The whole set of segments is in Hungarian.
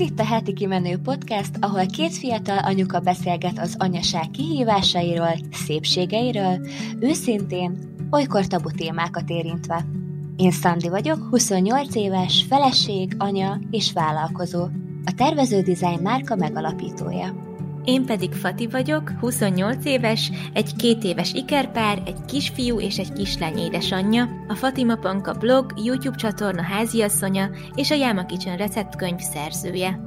Ez itt a Heti Kimenő Podcast, ahol két fiatal anyuka beszélget az anyaság kihívásairól, szépségeiről, őszintén, olykor tabu témákat érintve. Én Szandi vagyok, 28 éves, feleség, anya és vállalkozó. A tervező design márka megalapítója. Én pedig Fati vagyok, 28 éves, egy két éves ikerpár, egy kisfiú és egy kislány édesanyja, a Fatima Panka blog, YouTube csatorna háziasszonya és a Yama Kitchen receptkönyv szerzője.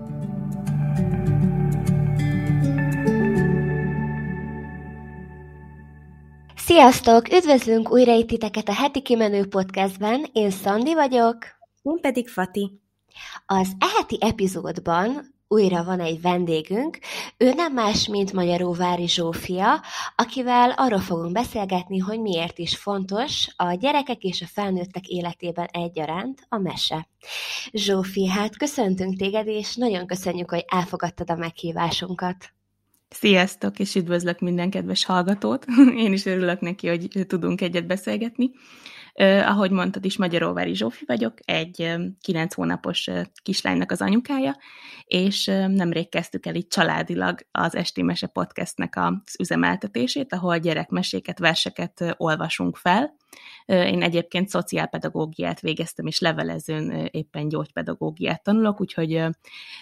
Sziasztok! Üdvözlünk újra itt titeket a Heti Kimenő Podcastben. Én Szandi vagyok. Én pedig Fati. Az eheti epizódban újra van egy vendégünk. Ő nem más, mint Magyaróvári Zsófia, akivel arról fogunk beszélgetni, hogy miért is fontos a gyerekek és a felnőttek életében egyaránt a mese. Zsófi, hát köszöntünk téged, és nagyon köszönjük, hogy elfogadtad a meghívásunkat. Sziasztok, és üdvözlök minden kedves hallgatót. Én is örülök neki, hogy tudunk egyet beszélgetni. Ahogy mondtad is, Magyaróvári Zsófi vagyok, egy kilenc hónapos kislánynak az anyukája, és nemrég kezdtük el itt családilag az Esti Mese Podcastnek az üzemeltetését, ahol gyerekmeséket, verseket olvasunk fel, én egyébként szociálpedagógiát végeztem, és levelezőn éppen gyógypedagógiát tanulok, úgyhogy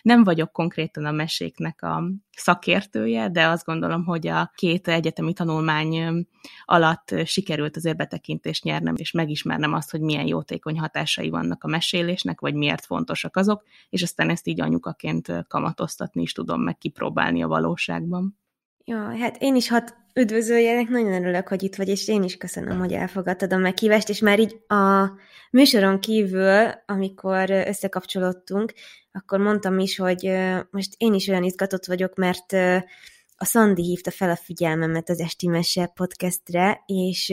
nem vagyok konkrétan a meséknek a szakértője, de azt gondolom, hogy a két egyetemi tanulmány alatt sikerült azért betekintést nyernem, és megismernem azt, hogy milyen jótékony hatásai vannak a mesélésnek, vagy miért fontosak azok, és aztán ezt így anyukaként kamatoztatni is tudom meg kipróbálni a valóságban. Ja, hát én is hat üdvözöljenek, nagyon örülök, hogy itt vagy, és én is köszönöm, hogy elfogadtad a meghívást, és már így a műsoron kívül, amikor összekapcsolódtunk, akkor mondtam is, hogy most én is olyan izgatott vagyok, mert a Szandi hívta fel a figyelmemet az Esti Mese podcastre, és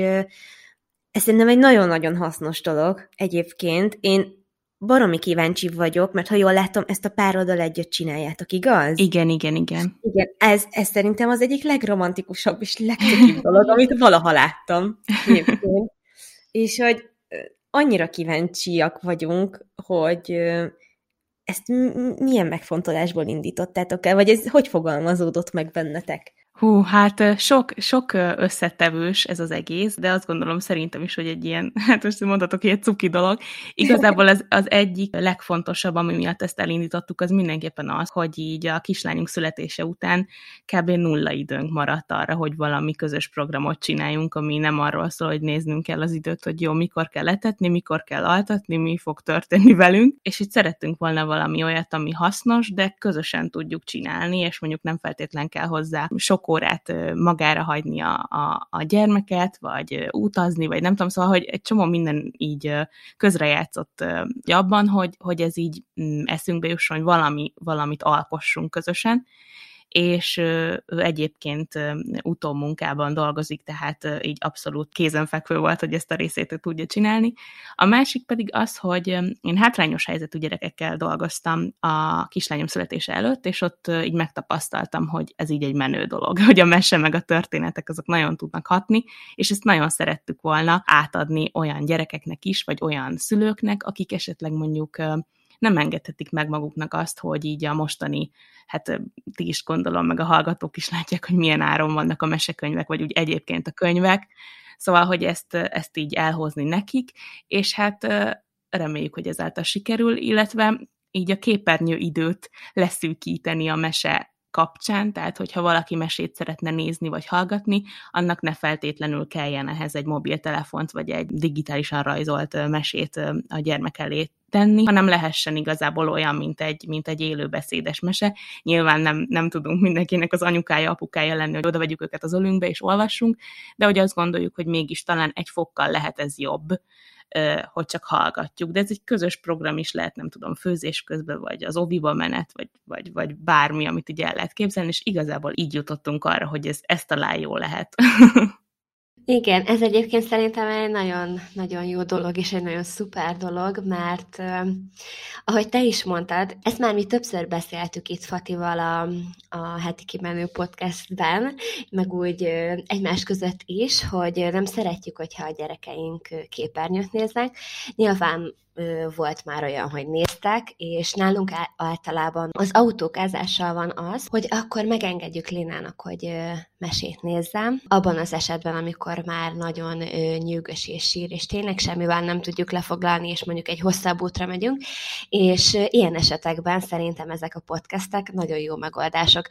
ez szerintem egy nagyon-nagyon hasznos dolog egyébként. Én baromi kíváncsi vagyok, mert ha jól látom, ezt a pár oldal együtt csináljátok, igaz? Igen, igen, igen. Igen, ez, ez szerintem az egyik legromantikusabb és legtökébb dolog, amit valaha láttam. és hogy annyira kíváncsiak vagyunk, hogy ezt milyen megfontolásból indítottátok el, vagy ez hogy fogalmazódott meg bennetek? Hú, hát sok, sok összetevős ez az egész, de azt gondolom szerintem is, hogy egy ilyen, hát most mondhatok, egy cuki dolog. Igazából az, az egyik legfontosabb, ami miatt ezt elindítottuk, az mindenképpen az, hogy így a kislányunk születése után kb. nulla időnk maradt arra, hogy valami közös programot csináljunk, ami nem arról szól, hogy néznünk kell az időt, hogy jó, mikor kell letetni, mikor kell altatni, mi fog történni velünk, és itt szerettünk volna valami olyat, ami hasznos, de közösen tudjuk csinálni, és mondjuk nem feltétlen kell hozzá sok órát magára hagyni a, a, a gyermeket, vagy utazni, vagy nem tudom, szóval, hogy egy csomó minden így közrejátszott abban, hogy, hogy ez így mm, eszünkbe jusson, hogy valami, valamit alkossunk közösen, és ő egyébként utómunkában dolgozik, tehát így abszolút kézenfekvő volt, hogy ezt a részét tudja csinálni. A másik pedig az, hogy én hátrányos helyzetű gyerekekkel dolgoztam a kislányom születése előtt, és ott így megtapasztaltam, hogy ez így egy menő dolog, hogy a mese meg a történetek azok nagyon tudnak hatni, és ezt nagyon szerettük volna átadni olyan gyerekeknek is, vagy olyan szülőknek, akik esetleg mondjuk nem engedhetik meg maguknak azt, hogy így a mostani, hát ti is gondolom, meg a hallgatók is látják, hogy milyen áron vannak a mesekönyvek, vagy úgy egyébként a könyvek, szóval, hogy ezt, ezt így elhozni nekik, és hát reméljük, hogy ezáltal sikerül, illetve így a képernyő időt leszűkíteni a mese kapcsán, tehát hogyha valaki mesét szeretne nézni vagy hallgatni, annak ne feltétlenül kelljen ehhez egy mobiltelefont vagy egy digitálisan rajzolt mesét a gyermek elé tenni, hanem lehessen igazából olyan, mint egy, mint egy élőbeszédes mese. Nyilván nem, nem tudunk mindenkinek az anyukája, apukája lenni, hogy oda vegyük őket az ölünkbe és olvassunk, de hogy azt gondoljuk, hogy mégis talán egy fokkal lehet ez jobb, hogy csak hallgatjuk. De ez egy közös program is lehet, nem tudom, főzés közben, vagy az oviba menet, vagy, vagy, vagy bármi, amit így el lehet képzelni, és igazából így jutottunk arra, hogy ez, ez talán jó lehet. Igen, ez egyébként szerintem egy nagyon-nagyon jó dolog, és egy nagyon szuper dolog, mert ahogy te is mondtad, ezt már mi többször beszéltük itt Fatival a, a heti kimenő podcastben, meg úgy egymás között is, hogy nem szeretjük, hogyha a gyerekeink képernyőt néznek. Nyilván volt már olyan, hogy néztek, és nálunk általában az autókázással van az, hogy akkor megengedjük Lénának, hogy mesét nézzem. Abban az esetben, amikor már nagyon nyűgös és sír, és tényleg semmivel nem tudjuk lefoglalni, és mondjuk egy hosszabb útra megyünk, és ilyen esetekben szerintem ezek a podcastek nagyon jó megoldások.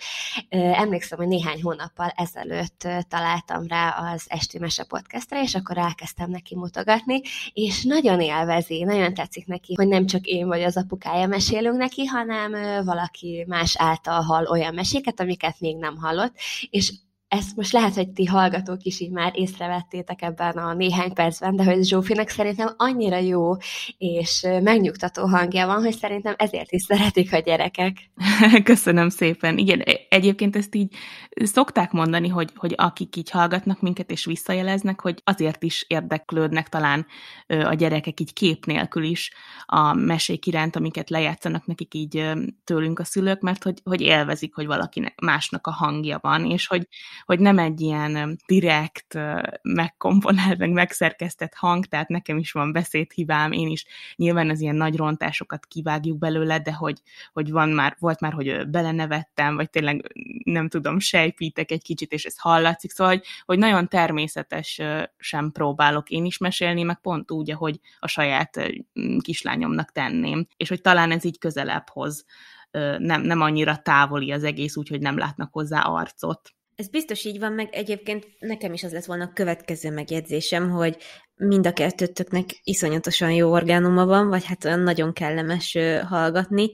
Emlékszem, hogy néhány hónappal ezelőtt találtam rá az Esti Mese podcastre, és akkor elkezdtem neki mutogatni, és nagyon élvezi, nagyon tetszik neki, hogy nem csak én vagy az apukája mesélünk neki, hanem valaki más által hall olyan meséket, amiket még nem hallott, és ezt most lehet, hogy ti hallgatók is így már észrevettétek ebben a néhány percben, de hogy Zsófinak szerintem annyira jó és megnyugtató hangja van, hogy szerintem ezért is szeretik a gyerekek. Köszönöm szépen. Igen, e, egyébként ezt így szokták mondani, hogy, hogy akik így hallgatnak minket és visszajeleznek, hogy azért is érdeklődnek talán a gyerekek így kép nélkül is a mesék iránt, amiket lejátszanak nekik így tőlünk a szülők, mert hogy, hogy élvezik, hogy valakinek másnak a hangja van, és hogy hogy nem egy ilyen direkt, megkomponált, meg megszerkesztett hang, tehát nekem is van beszédhibám, én is. Nyilván az ilyen nagy rontásokat kivágjuk belőle, de hogy, hogy van már, volt már, hogy belenevettem, vagy tényleg nem tudom, sejpítek egy kicsit, és ez hallatszik, szóval, hogy, hogy nagyon természetes sem próbálok én is mesélni, meg pont úgy, ahogy a saját kislányomnak tenném, és hogy talán ez így közelebb hoz nem, nem annyira távoli az egész, úgyhogy nem látnak hozzá arcot. Ez biztos így van, meg egyébként nekem is az lett volna a következő megjegyzésem, hogy mind a kettőtöknek iszonyatosan jó orgánuma van, vagy hát olyan nagyon kellemes hallgatni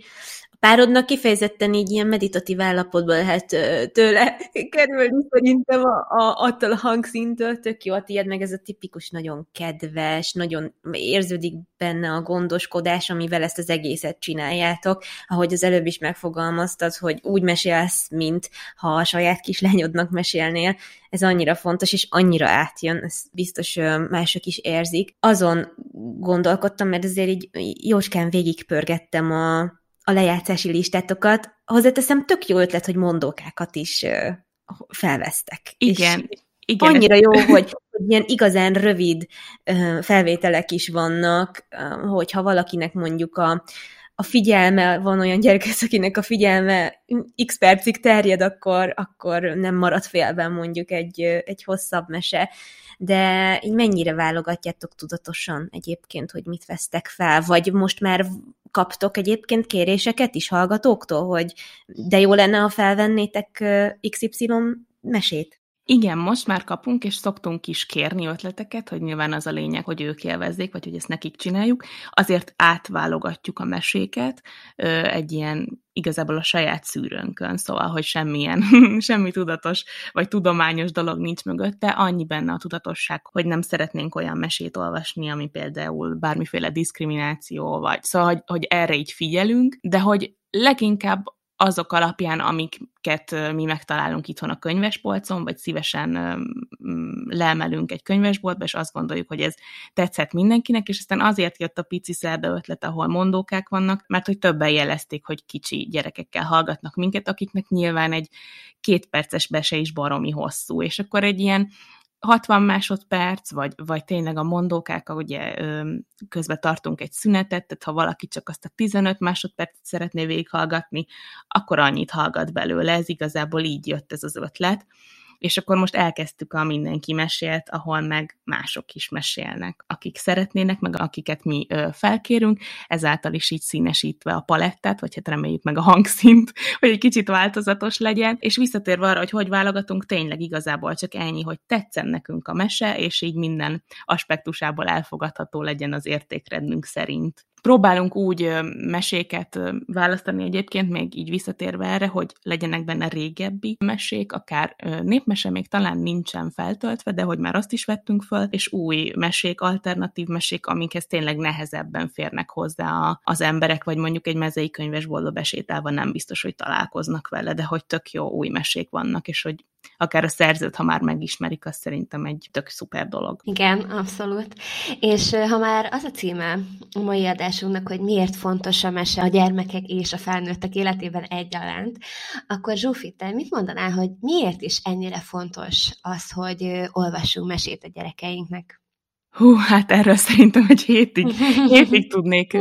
párodnak kifejezetten így ilyen meditatív állapotban lehet tőle kerülni szerintem a, a, attól a hangszintől, tök jó a tiéd, meg ez a tipikus nagyon kedves, nagyon érződik benne a gondoskodás, amivel ezt az egészet csináljátok, ahogy az előbb is megfogalmaztad, hogy úgy mesélsz, mint ha a saját kislányodnak mesélnél, ez annyira fontos, és annyira átjön, ezt biztos mások is érzik. Azon gondolkodtam, mert azért így jócskán végigpörgettem a, a lejátszási listátokat, hozzáteszem tök jó ötlet, hogy mondókákat is felvesztek. Igen. És igen. Annyira jó, hogy, ilyen igazán rövid felvételek is vannak, hogyha valakinek mondjuk a, a figyelme, van olyan gyerek, akinek a figyelme x percig terjed, akkor, akkor nem marad félben mondjuk egy, egy hosszabb mese. De így mennyire válogatjátok tudatosan egyébként, hogy mit vesztek fel? Vagy most már kaptok egyébként kéréseket is hallgatóktól, hogy de jó lenne, ha felvennétek XY mesét? Igen, most már kapunk, és szoktunk is kérni ötleteket, hogy nyilván az a lényeg, hogy ők élvezzék, vagy hogy ezt nekik csináljuk. Azért átválogatjuk a meséket egy ilyen igazából a saját szűrőnkön, szóval, hogy semmilyen, semmi tudatos vagy tudományos dolog nincs mögötte, annyi benne a tudatosság, hogy nem szeretnénk olyan mesét olvasni, ami például bármiféle diszkrimináció, vagy szóval, hogy, hogy erre így figyelünk, de hogy leginkább azok alapján, amiket mi megtalálunk itthon a könyvespolcon, vagy szívesen leemelünk egy könyvesboltba, és azt gondoljuk, hogy ez tetszett mindenkinek, és aztán azért jött a pici szerda ötlet, ahol mondókák vannak, mert hogy többen jelezték, hogy kicsi gyerekekkel hallgatnak minket, akiknek nyilván egy két perces bese is baromi hosszú, és akkor egy ilyen 60 másodperc, vagy, vagy tényleg a mondókák, ugye közben tartunk egy szünetet, tehát ha valaki csak azt a 15 másodpercet szeretné végighallgatni, akkor annyit hallgat belőle, ez igazából így jött ez az ötlet és akkor most elkezdtük a Mindenki mesélt, ahol meg mások is mesélnek, akik szeretnének, meg akiket mi felkérünk, ezáltal is így színesítve a palettát, vagy hát reméljük meg a hangszint, hogy egy kicsit változatos legyen, és visszatérve arra, hogy hogy válogatunk, tényleg igazából csak ennyi, hogy tetszen nekünk a mese, és így minden aspektusából elfogadható legyen az értékrendünk szerint. Próbálunk úgy meséket választani egyébként, még így visszatérve erre, hogy legyenek benne régebbi mesék, akár népmese még talán nincsen feltöltve, de hogy már azt is vettünk föl, és új mesék, alternatív mesék, amikhez tényleg nehezebben férnek hozzá az emberek, vagy mondjuk egy mezei könyvesboltba besétálva nem biztos, hogy találkoznak vele, de hogy tök jó új mesék vannak, és hogy akár a szerzőt, ha már megismerik, az szerintem egy tök szuper dolog. Igen, abszolút. És ha már az a címe a mai adásunknak, hogy miért fontos a mese a gyermekek és a felnőttek életében egyaránt, akkor Zsófi, te mit mondanál, hogy miért is ennyire fontos az, hogy olvassunk mesét a gyerekeinknek? Hú, hát erről szerintem egy hétig, hétig tudnék,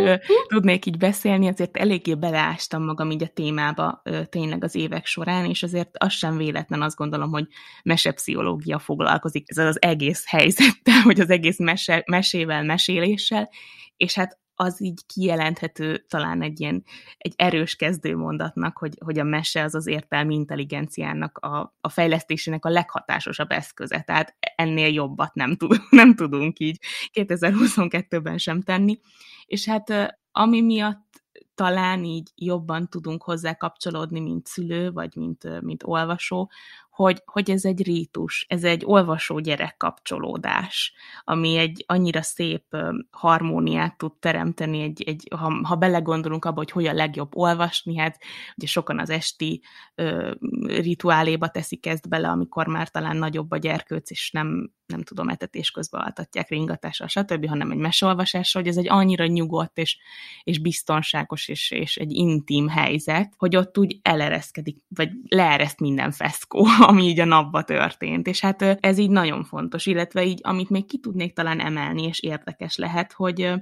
tudnék így beszélni, azért eléggé beleástam magam így a témába tényleg az évek során, és azért az sem véletlen, azt gondolom, hogy mesepszichológia foglalkozik ez az egész helyzettel, hogy az egész mese, mesével, meséléssel, és hát az így kijelenthető talán egy ilyen egy erős kezdőmondatnak, hogy, hogy a mese az az értelmi intelligenciának a, a fejlesztésének a leghatásosabb eszköze. Tehát ennél jobbat nem, tud, nem tudunk így 2022-ben sem tenni. És hát ami miatt talán így jobban tudunk hozzá kapcsolódni, mint szülő, vagy mint, mint olvasó, hogy, hogy ez egy rítus, ez egy olvasó gyerek kapcsolódás, ami egy annyira szép harmóniát tud teremteni, egy, egy, ha, ha belegondolunk abba, hogy hogy a legjobb olvasni, hát ugye sokan az esti ö, rituáléba teszik ezt bele, amikor már talán nagyobb a gyerkőc, és nem, nem tudom, etetés közben altatják ringatással, stb., hanem egy meseolvasással, hogy ez egy annyira nyugodt és, és biztonságos és, és egy intim helyzet, hogy ott úgy elereszkedik, vagy leereszt minden feszkó, ami így a napba történt. És hát ez így nagyon fontos, illetve így, amit még ki tudnék talán emelni, és érdekes lehet, hogy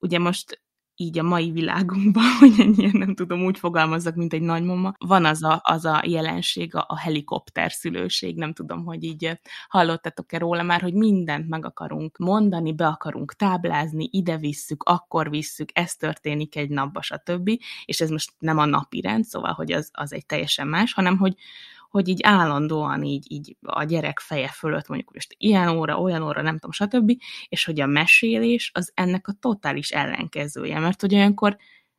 ugye most így a mai világunkban, hogy ennyien nem tudom, úgy fogalmazzak, mint egy nagymama, van az a, az a jelenség, a, a helikopter szülőség, nem tudom, hogy így hallottatok-e róla már, hogy mindent meg akarunk mondani, be akarunk táblázni, ide visszük, akkor visszük, ez történik egy napba, stb. És ez most nem a napi rend, szóval, hogy az, az egy teljesen más, hanem, hogy, hogy így állandóan így, így a gyerek feje fölött mondjuk most ilyen óra, olyan óra, nem tudom, stb., és hogy a mesélés az ennek a totális ellenkezője, mert hogy olyankor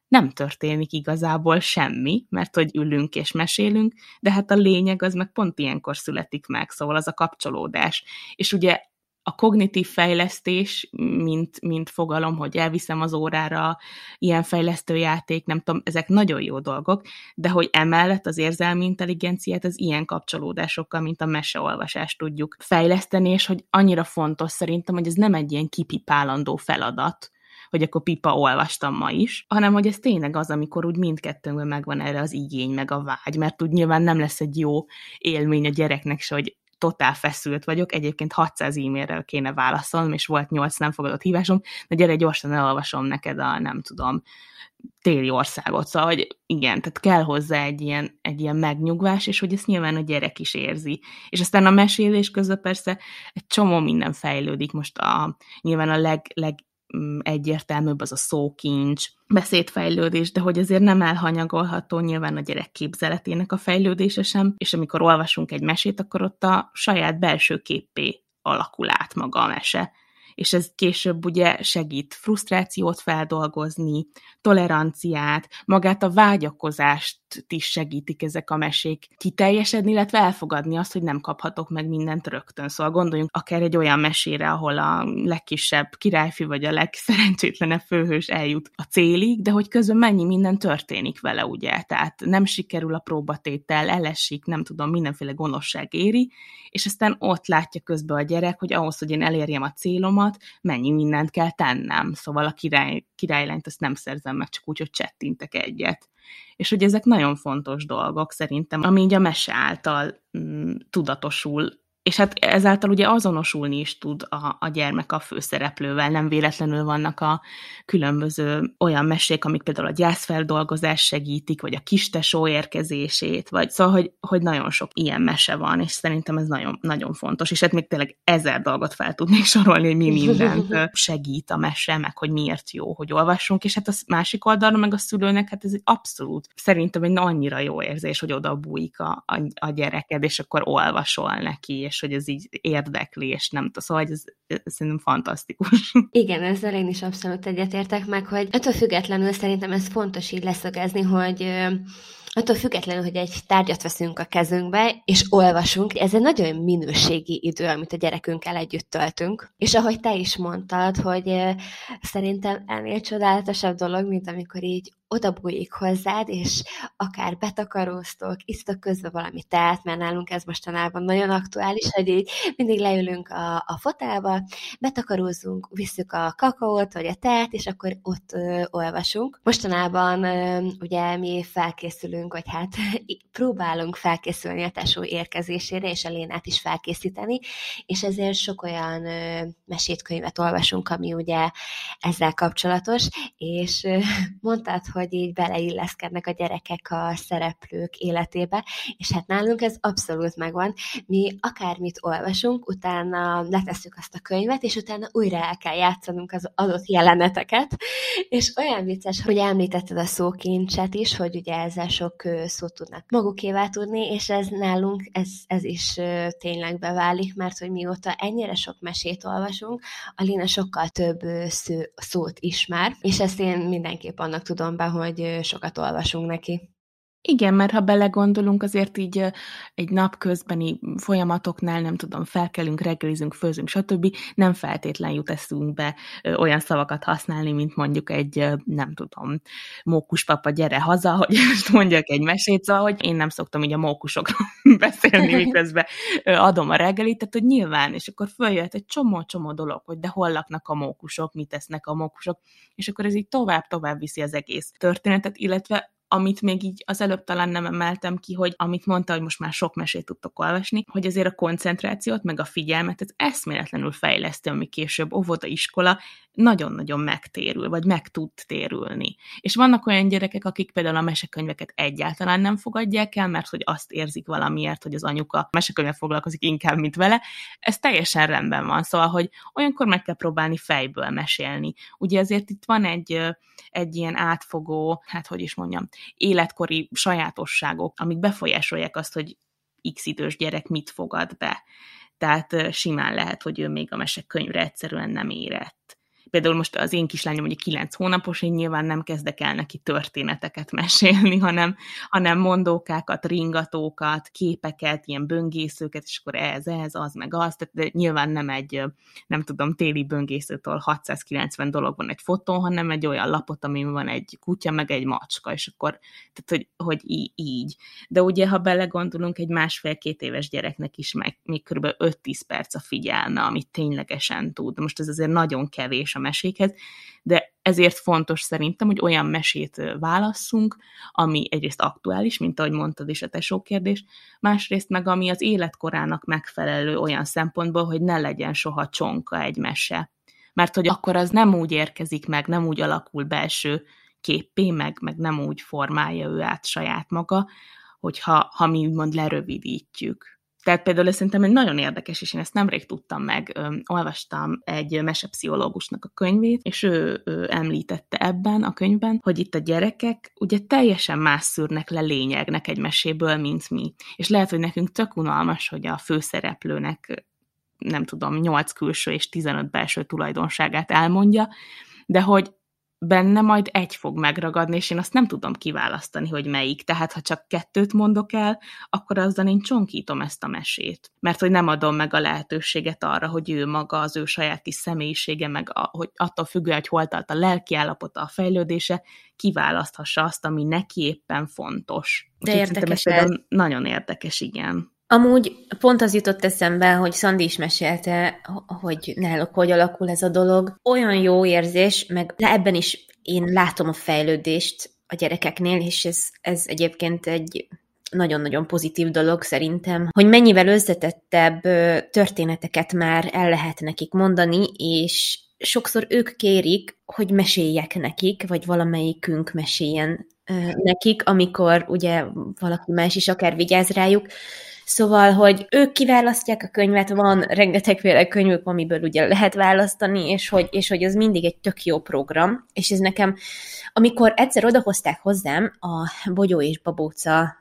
nem történik igazából semmi, mert hogy ülünk és mesélünk, de hát a lényeg az meg pont ilyenkor születik meg, szóval az a kapcsolódás. És ugye a kognitív fejlesztés, mint, mint fogalom, hogy elviszem az órára, ilyen fejlesztő játék, nem tudom, ezek nagyon jó dolgok, de hogy emellett az érzelmi intelligenciát az ilyen kapcsolódásokkal, mint a meseolvasást tudjuk fejleszteni, és hogy annyira fontos szerintem, hogy ez nem egy ilyen kipipálandó feladat, hogy akkor pipa olvastam ma is, hanem hogy ez tényleg az, amikor úgy mindkettőnkben megvan erre az igény, meg a vágy, mert úgy nyilván nem lesz egy jó élmény a gyereknek se, hogy totál feszült vagyok, egyébként 600 e-mailre kéne válaszolnom, és volt 8 nem fogadott hívásom, de gyere, gyorsan elolvasom neked a, nem tudom, téli országot, szóval, hogy igen, tehát kell hozzá egy ilyen, egy ilyen megnyugvás, és hogy ezt nyilván a gyerek is érzi. És aztán a mesélés közben persze egy csomó minden fejlődik, most a, nyilván a leg, leg egyértelműbb az a szókincs, beszédfejlődés, de hogy azért nem elhanyagolható nyilván a gyerek képzeletének a fejlődése sem, és amikor olvasunk egy mesét, akkor ott a saját belső képé alakul át maga a mese és ez később ugye segít frusztrációt feldolgozni, toleranciát, magát a vágyakozást is segítik ezek a mesék kiteljesedni, illetve elfogadni azt, hogy nem kaphatok meg mindent rögtön. Szóval gondoljunk akár egy olyan mesére, ahol a legkisebb királyfi vagy a legszerencsétlenebb főhős eljut a célig, de hogy közben mennyi minden történik vele, ugye? Tehát nem sikerül a próbatétel, elesik, nem tudom, mindenféle gonoszság éri, és aztán ott látja közben a gyerek, hogy ahhoz, hogy én elérjem a célomat, mennyi mindent kell tennem. Szóval a király, királylányt azt nem szerzem meg, csak úgy, hogy csettintek egyet. És hogy ezek nagyon fontos dolgok szerintem, ami így a mese által mm, tudatosul és hát ezáltal ugye azonosulni is tud a, a gyermek a főszereplővel, nem véletlenül vannak a különböző olyan mesék, amik például a gyászfeldolgozás segítik, vagy a kistesó érkezését, vagy szóval, hogy, hogy nagyon sok ilyen mese van, és szerintem ez nagyon, nagyon fontos, és hát még tényleg ezer dolgot fel tudnék sorolni, hogy mi mindent segít a mese, meg hogy miért jó, hogy olvassunk, és hát a másik oldalon meg a szülőnek, hát ez egy abszolút, szerintem egy annyira jó érzés, hogy oda bújik a, a, a gyereked, és akkor olvasol neki, és hogy ez így érdekli, és nem tudom, szóval ez, ez szerintem fantasztikus. Igen, ezzel én is abszolút egyetértek meg, hogy attól függetlenül szerintem ez fontos így leszögezni, hogy attól függetlenül, hogy egy tárgyat veszünk a kezünkbe, és olvasunk, ez egy nagyon minőségi idő, amit a gyerekünkkel együtt töltünk. És ahogy te is mondtad, hogy szerintem ennél csodálatosabb dolog, mint amikor így oda bújik hozzád, és akár betakaróztok, isztok közben valami teát, mert nálunk ez mostanában nagyon aktuális, hogy így mindig leülünk a, a fotelba, betakarózunk, visszük a kakaót, vagy a teát, és akkor ott ö, olvasunk. Mostanában ö, ugye mi felkészülünk, vagy hát próbálunk felkészülni a tesó érkezésére, és a Lénát is felkészíteni, és ezért sok olyan ö, mesétkönyvet olvasunk, ami ugye ezzel kapcsolatos, és ö, mondtad, hogy így beleilleszkednek a gyerekek a szereplők életébe, és hát nálunk ez abszolút megvan. Mi akármit olvasunk, utána letesszük azt a könyvet, és utána újra el kell játszanunk az adott jeleneteket, és olyan vicces, hogy említetted a szókincset is, hogy ugye ezzel sok szót tudnak magukévá tudni, és ez nálunk, ez, ez is tényleg beválik, mert hogy mióta ennyire sok mesét olvasunk, a Lina sokkal több szó, szót ismer, és ezt én mindenképp annak tudom be, hogy sokat olvasunk neki. Igen, mert ha belegondolunk, azért így egy napközbeni folyamatoknál, nem tudom, felkelünk, reggelizünk, főzünk, stb. nem feltétlen jut eszünkbe olyan szavakat használni, mint mondjuk egy, nem tudom, mókuspapa, gyere haza, hogy most mondjak egy mesét, szóval, hogy én nem szoktam így a mókusokról beszélni, miközben adom a reggelit, tehát hogy nyilván, és akkor följött egy csomó-csomó dolog, hogy de hol laknak a mókusok, mit tesznek a mókusok, és akkor ez így tovább-tovább viszi az egész történetet, illetve amit még így az előbb talán nem emeltem ki, hogy amit mondta, hogy most már sok mesét tudtok olvasni, hogy azért a koncentrációt, meg a figyelmet, ez eszméletlenül fejlesztő, ami később óvoda, iskola, nagyon-nagyon megtérül, vagy meg tud térülni. És vannak olyan gyerekek, akik például a mesekönyveket egyáltalán nem fogadják el, mert hogy azt érzik valamiért, hogy az anyuka mesekönyvvel foglalkozik inkább, mint vele. Ez teljesen rendben van, szóval, hogy olyankor meg kell próbálni fejből mesélni. Ugye azért itt van egy, egy ilyen átfogó, hát hogy is mondjam, életkori sajátosságok, amik befolyásolják azt, hogy x idős gyerek mit fogad be. Tehát simán lehet, hogy ő még a mesekönyvre egyszerűen nem érett például most az én kislányom ugye 9 hónapos, én nyilván nem kezdek el neki történeteket mesélni, hanem, hanem mondókákat, ringatókat, képeket, ilyen böngészőket, és akkor ez, ez, az, meg az, tehát de nyilván nem egy, nem tudom, téli böngészőtől 690 dolog van egy fotón, hanem egy olyan lapot, amin van egy kutya, meg egy macska, és akkor, tehát hogy, hogy így. De ugye, ha belegondolunk, egy másfél-két éves gyereknek is meg még kb. 5-10 perc a figyelme, amit ténylegesen tud. Most ez azért nagyon kevés, mesékhez, de ezért fontos szerintem, hogy olyan mesét válasszunk, ami egyrészt aktuális, mint ahogy mondtad is a tesó kérdés, másrészt meg ami az életkorának megfelelő olyan szempontból, hogy ne legyen soha csonka egy mese. Mert hogy akkor az nem úgy érkezik meg, nem úgy alakul belső képpé, meg, meg nem úgy formálja ő át saját maga, hogyha ha mi úgymond lerövidítjük. Tehát például ez szerintem egy nagyon érdekes, és én ezt nemrég tudtam meg, ö, olvastam egy mesepszichológusnak a könyvét, és ő, ő említette ebben a könyvben, hogy itt a gyerekek ugye teljesen más szűrnek le lényegnek egy meséből, mint mi. És lehet, hogy nekünk tök unalmas, hogy a főszereplőnek nem tudom, 8 külső és 15 belső tulajdonságát elmondja, de hogy benne majd egy fog megragadni, és én azt nem tudom kiválasztani, hogy melyik. Tehát, ha csak kettőt mondok el, akkor azzal én csonkítom ezt a mesét. Mert hogy nem adom meg a lehetőséget arra, hogy ő maga, az ő saját kis személyisége, meg a, hogy attól függően, hogy hol tart a lelki állapota, a fejlődése, kiválaszthassa azt, ami neki éppen fontos. De érdekes ez. Nagyon érdekes, igen. Amúgy pont az jutott eszembe, hogy Szandi is mesélte, hogy náluk hogy alakul ez a dolog. Olyan jó érzés, meg ebben is én látom a fejlődést a gyerekeknél, és ez, ez egyébként egy nagyon-nagyon pozitív dolog szerintem, hogy mennyivel összetettebb történeteket már el lehet nekik mondani, és sokszor ők kérik, hogy meséljek nekik, vagy valamelyikünk meséljen nekik, amikor ugye valaki más is akár vigyáz rájuk, Szóval, hogy ők kiválasztják a könyvet, van rengetegféle könyvük, amiből ugye lehet választani, és hogy, és hogy ez mindig egy tök jó program, és ez nekem, amikor egyszer odahozták hozzám a Bogyó és Babóca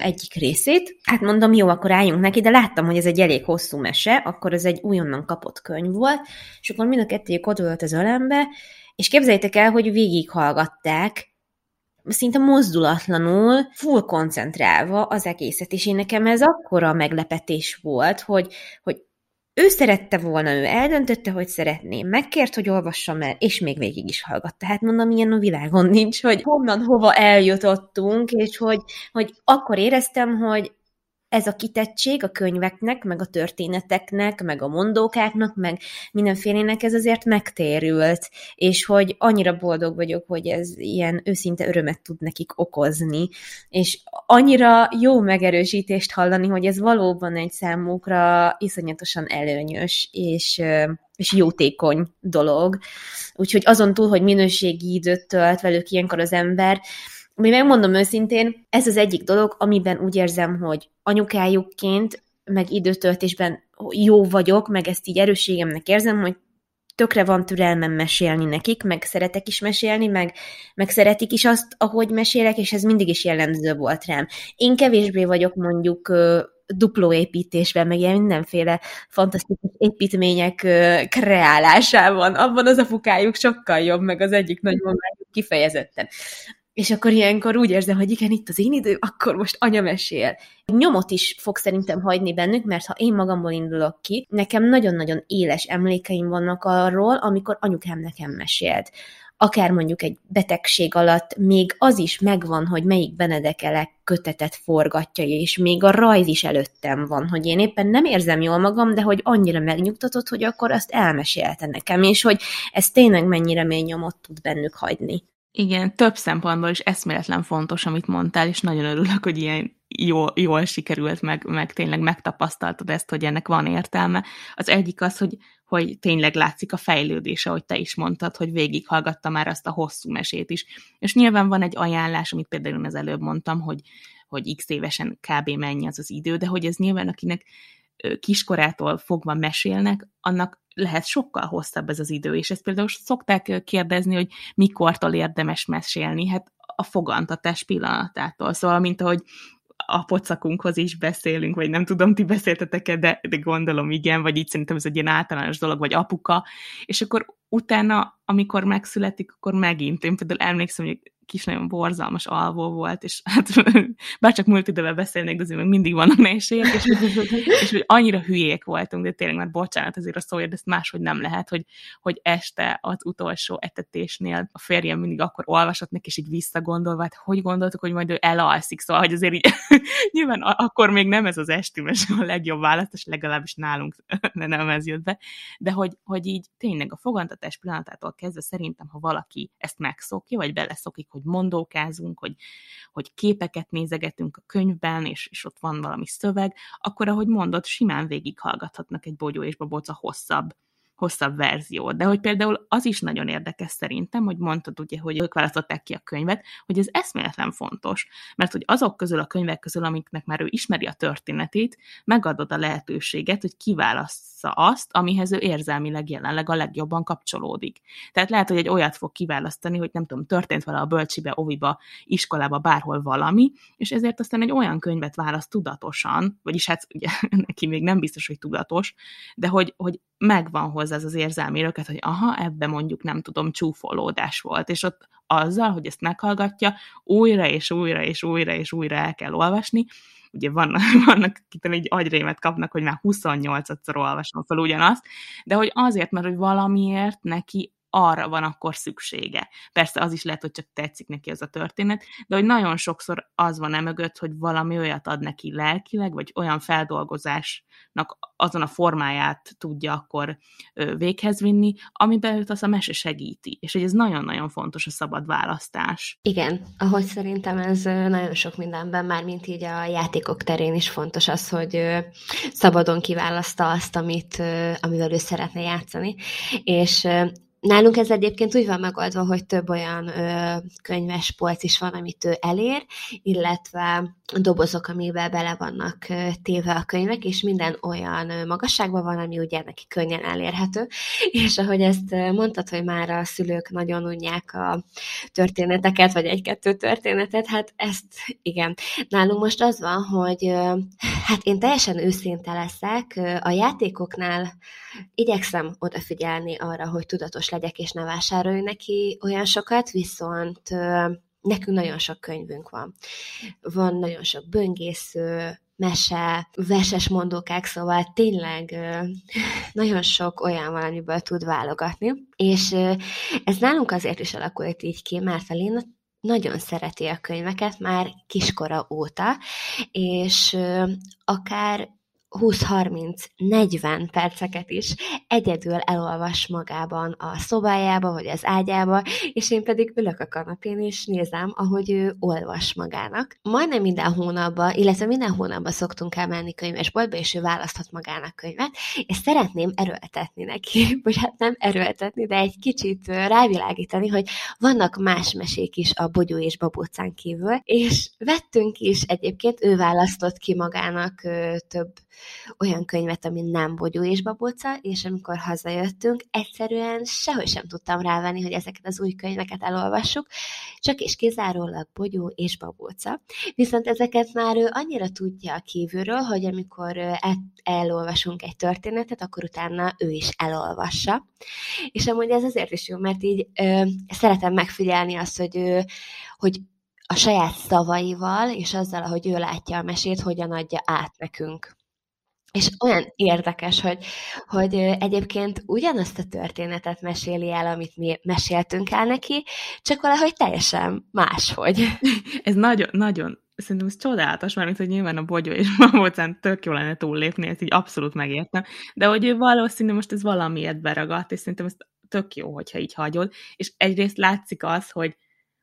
egyik részét, hát mondom, jó, akkor álljunk neki, de láttam, hogy ez egy elég hosszú mese, akkor ez egy újonnan kapott könyv volt, és akkor mind a kettőjük ott az ölembe, és képzeljétek el, hogy végighallgatták szinte mozdulatlanul, full koncentrálva az egészet, és én nekem ez akkora meglepetés volt, hogy, hogy ő szerette volna, ő eldöntötte, hogy szeretné, megkért, hogy olvassam el, és még végig is hallgatta. Hát mondom, ilyen a világon nincs, hogy honnan, hova eljutottunk, és hogy, hogy akkor éreztem, hogy ez a kitettség a könyveknek, meg a történeteknek, meg a mondókáknak, meg mindenfélének ez azért megtérült, és hogy annyira boldog vagyok, hogy ez ilyen őszinte örömet tud nekik okozni, és annyira jó megerősítést hallani, hogy ez valóban egy számukra iszonyatosan előnyös, és, és jótékony dolog. Úgyhogy azon túl, hogy minőségi időt tölt velük ilyenkor az ember, mi megmondom őszintén, ez az egyik dolog, amiben úgy érzem, hogy anyukájukként, meg időtöltésben jó vagyok, meg ezt így erősségemnek érzem, hogy tökre van türelmem mesélni nekik, meg szeretek is mesélni, meg, meg szeretik is azt, ahogy mesélek, és ez mindig is jellemző volt rám. Én kevésbé vagyok mondjuk dupló építésben, meg ilyen mindenféle fantasztikus építmények kreálásában. Abban az apukájuk sokkal jobb, meg az egyik nagymamájuk kifejezetten. És akkor ilyenkor úgy érzem, hogy igen, itt az én idő, akkor most anya mesél. Nyomot is fog szerintem hagyni bennük, mert ha én magamból indulok ki, nekem nagyon-nagyon éles emlékeim vannak arról, amikor anyukám nekem mesélt akár mondjuk egy betegség alatt még az is megvan, hogy melyik Benedekelek kötetet forgatja, és még a rajz is előttem van, hogy én éppen nem érzem jól magam, de hogy annyira megnyugtatott, hogy akkor azt elmesélte nekem, és hogy ez tényleg mennyire mély nyomot tud bennük hagyni. Igen, több szempontból is eszméletlen fontos, amit mondtál, és nagyon örülök, hogy ilyen jól, jól sikerült, meg, meg tényleg megtapasztaltad ezt, hogy ennek van értelme. Az egyik az, hogy, hogy tényleg látszik a fejlődése, hogy te is mondtad, hogy végighallgatta már azt a hosszú mesét is. És nyilván van egy ajánlás, amit például az előbb mondtam, hogy, hogy x évesen kb. mennyi az az idő, de hogy ez nyilván akinek kiskorától fogva mesélnek, annak lehet sokkal hosszabb ez az idő, és ezt például szokták kérdezni, hogy mikortól érdemes mesélni, hát a fogantatás pillanatától. Szóval, mint ahogy a pocakunkhoz is beszélünk, vagy nem tudom, ti beszéltetek-e, de, de gondolom igen, vagy így szerintem ez egy ilyen általános dolog, vagy apuka, és akkor utána, amikor megszületik, akkor megint, én például emlékszem, hogy kis nagyon borzalmas alvó volt, és hát bárcsak múlt idővel beszélnék, de azért még mindig vannak nehézségek, és, és hogy annyira hülyék voltunk, de tényleg már bocsánat azért a szóért, de ezt máshogy nem lehet, hogy, hogy este az utolsó etetésnél a férjem mindig akkor olvasott neki, és így visszagondolva, hát hogy gondoltuk, hogy majd ő elalszik, szóval, hogy azért így nyilván akkor még nem ez az esti mese a legjobb választás, legalábbis nálunk nem ez jött be, de hogy, hogy így tényleg a fogantatás pillanatától kezdve szerintem, ha valaki ezt megszokja, vagy beleszokik, hogy mondókázunk, hogy, hogy képeket nézegetünk a könyvben, és, és ott van valami szöveg, akkor, ahogy mondod, simán végighallgathatnak egy bogyó és baboca hosszabb hosszabb verziót. De hogy például az is nagyon érdekes szerintem, hogy mondtad ugye, hogy ők választották ki a könyvet, hogy ez eszméletlen fontos, mert hogy azok közül a könyvek közül, amiknek már ő ismeri a történetét, megadod a lehetőséget, hogy kiválassza azt, amihez ő érzelmileg jelenleg a legjobban kapcsolódik. Tehát lehet, hogy egy olyat fog kiválasztani, hogy nem tudom, történt vele a bölcsibe, oviba, iskolába, bárhol valami, és ezért aztán egy olyan könyvet választ tudatosan, vagyis hát ugye neki még nem biztos, hogy tudatos, de hogy, hogy megvan hozzá ez az érzelmi röket, hogy aha, ebbe mondjuk nem tudom, csúfolódás volt, és ott azzal, hogy ezt meghallgatja, újra és újra és újra és újra el kell olvasni, ugye vannak, vannak akik egy agyrémet kapnak, hogy már 28-szor olvasom fel ugyanazt, de hogy azért, mert hogy valamiért neki arra van akkor szüksége. Persze az is lehet, hogy csak tetszik neki ez a történet, de hogy nagyon sokszor az van emögött, hogy valami olyat ad neki lelkileg, vagy olyan feldolgozásnak azon a formáját tudja akkor véghez vinni, amiben őt az a mese segíti. És hogy ez nagyon-nagyon fontos a szabad választás. Igen, ahogy szerintem ez nagyon sok mindenben, már mint így a játékok terén is fontos az, hogy szabadon kiválaszta azt, amit, amivel ő szeretne játszani. És Nálunk ez egyébként úgy van megoldva, hogy több olyan ö, könyves polc is van, amit ő elér, illetve dobozok, amiben bele vannak téve a könyvek, és minden olyan magasságban van, ami ugye neki könnyen elérhető. És ahogy ezt mondtad, hogy már a szülők nagyon unják a történeteket, vagy egy-kettő történetet, hát ezt igen. Nálunk most az van, hogy hát én teljesen őszinte leszek, a játékoknál igyekszem odafigyelni arra, hogy tudatos legyek, és ne vásárolj neki olyan sokat, viszont nekünk nagyon sok könyvünk van. Van nagyon sok böngésző, mese, veses mondókák, szóval tényleg nagyon sok olyan van, amiből tud válogatni. És ez nálunk azért is alakult így ki, mert a Léna nagyon szereti a könyveket már kiskora óta, és akár 20-30-40 perceket is egyedül elolvas magában a szobájába, vagy az ágyába, és én pedig ülök a kanapén, és nézem, ahogy ő olvas magának. Majdnem minden hónapban, illetve minden hónapban szoktunk elmenni könyvesboltba, és ő választhat magának könyvet, és szeretném erőltetni neki, vagy hát nem erőltetni, de egy kicsit rávilágítani, hogy vannak más mesék is a Bogyó és Babócán kívül, és vettünk is egyébként, ő választott ki magának több olyan könyvet, ami nem Bogyó és Babóca, és amikor hazajöttünk, egyszerűen sehogy sem tudtam rávenni, hogy ezeket az új könyveket elolvassuk, csak és kizárólag Bogyó és Babóca. Viszont ezeket már ő annyira tudja a kívülről, hogy amikor el- elolvasunk egy történetet, akkor utána ő is elolvassa. És amúgy ez azért is jó, mert így ö, szeretem megfigyelni azt, hogy ő, hogy a saját szavaival, és azzal, ahogy ő látja a mesét, hogyan adja át nekünk. És olyan érdekes, hogy, hogy egyébként ugyanazt a történetet meséli el, amit mi meséltünk el neki, csak valahogy teljesen máshogy. Ez nagyon, nagyon, szerintem ez csodálatos, mert hogy nyilván a bogyó és mamócán tök jó lenne túllépni, ezt így abszolút megértem, de hogy ő valószínű most ez valamiért beragadt, és szerintem ez tök jó, hogyha így hagyod, és egyrészt látszik az, hogy,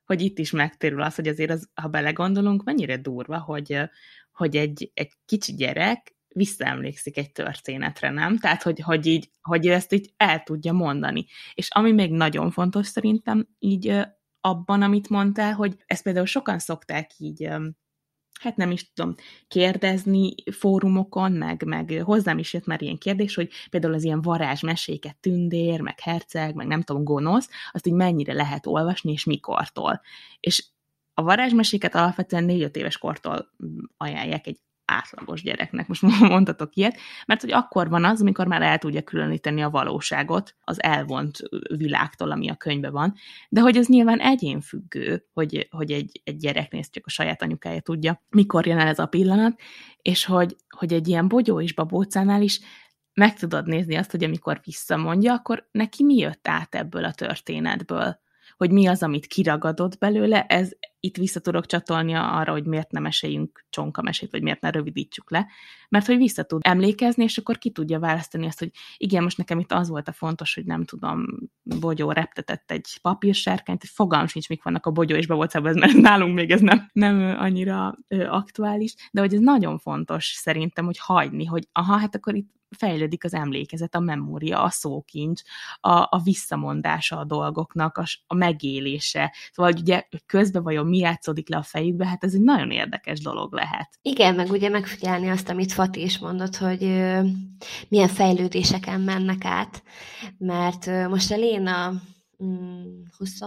hogy itt is megtérül az, hogy azért az, ha belegondolunk, mennyire durva, hogy, hogy egy, egy kicsi gyerek visszaemlékszik egy történetre, nem? Tehát, hogy, hogy, így, hogy ezt így el tudja mondani. És ami még nagyon fontos szerintem így abban, amit mondtál, hogy ezt például sokan szokták így hát nem is tudom, kérdezni fórumokon, meg, meg hozzám is jött már ilyen kérdés, hogy például az ilyen varázsmeséket, tündér, meg herceg, meg nem tudom, gonosz, azt így mennyire lehet olvasni, és mikortól. És a varázsmeséket alapvetően 4-5 éves kortól ajánlják egy átlagos gyereknek, most mondhatok ilyet, mert hogy akkor van az, amikor már el tudja különíteni a valóságot az elvont világtól, ami a könyvben van, de hogy ez nyilván egyénfüggő, hogy, hogy egy, egy gyereknél csak a saját anyukája tudja, mikor jön el ez a pillanat, és hogy, hogy egy ilyen bogyó és babócánál is meg tudod nézni azt, hogy amikor visszamondja, akkor neki mi jött át ebből a történetből? Hogy mi az, amit kiragadott belőle, ez itt vissza tudok csatolni arra, hogy miért nem meséljünk csonkamesét, vagy miért ne rövidítsük le, mert hogy vissza tud emlékezni, és akkor ki tudja választani azt, hogy igen, most nekem itt az volt a fontos, hogy nem tudom, bogyó reptetett egy papírsárkányt, egy fogalm sincs, mik vannak a bogyó és bebocában, ez, mert nálunk még ez nem, nem annyira aktuális, de hogy ez nagyon fontos szerintem, hogy hagyni, hogy aha, hát akkor itt fejlődik az emlékezet, a memória, a szókincs, a, a visszamondása a dolgoknak, a, a megélése. Szóval hogy ugye közben vajon mi játszódik le a fejükbe, hát ez egy nagyon érdekes dolog lehet. Igen, meg ugye megfigyelni azt, amit Fati is mondott, hogy ö, milyen fejlődéseken mennek át, mert ö, most a Léna mm, 20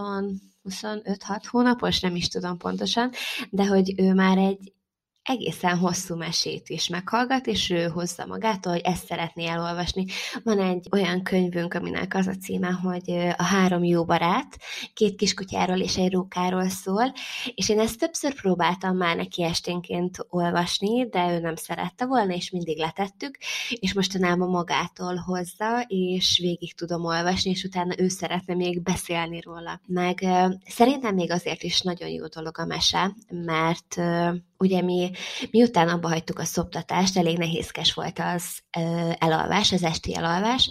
25-6 hónapos, nem is tudom pontosan, de hogy ő már egy egészen hosszú mesét is meghallgat, és ő hozza magától, hogy ezt szeretné elolvasni. Van egy olyan könyvünk, aminek az a címe, hogy A három jó barát, két kiskutyáról és egy rókáról szól, és én ezt többször próbáltam már neki esténként olvasni, de ő nem szerette volna, és mindig letettük, és mostanában magától hozza, és végig tudom olvasni, és utána ő szeretne még beszélni róla. Meg szerintem még azért is nagyon jó dolog a mese, mert ugye mi, miután abba hagytuk a szoptatást, elég nehézkes volt az elalvás, az esti elalvás,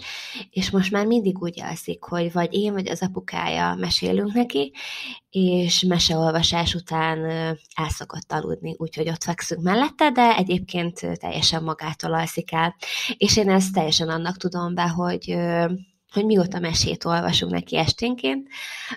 és most már mindig úgy alszik, hogy vagy én, vagy az apukája mesélünk neki, és meseolvasás után el szokott aludni, úgyhogy ott fekszünk mellette, de egyébként teljesen magától alszik el. És én ezt teljesen annak tudom be, hogy hogy mióta mesét olvasunk neki esténként,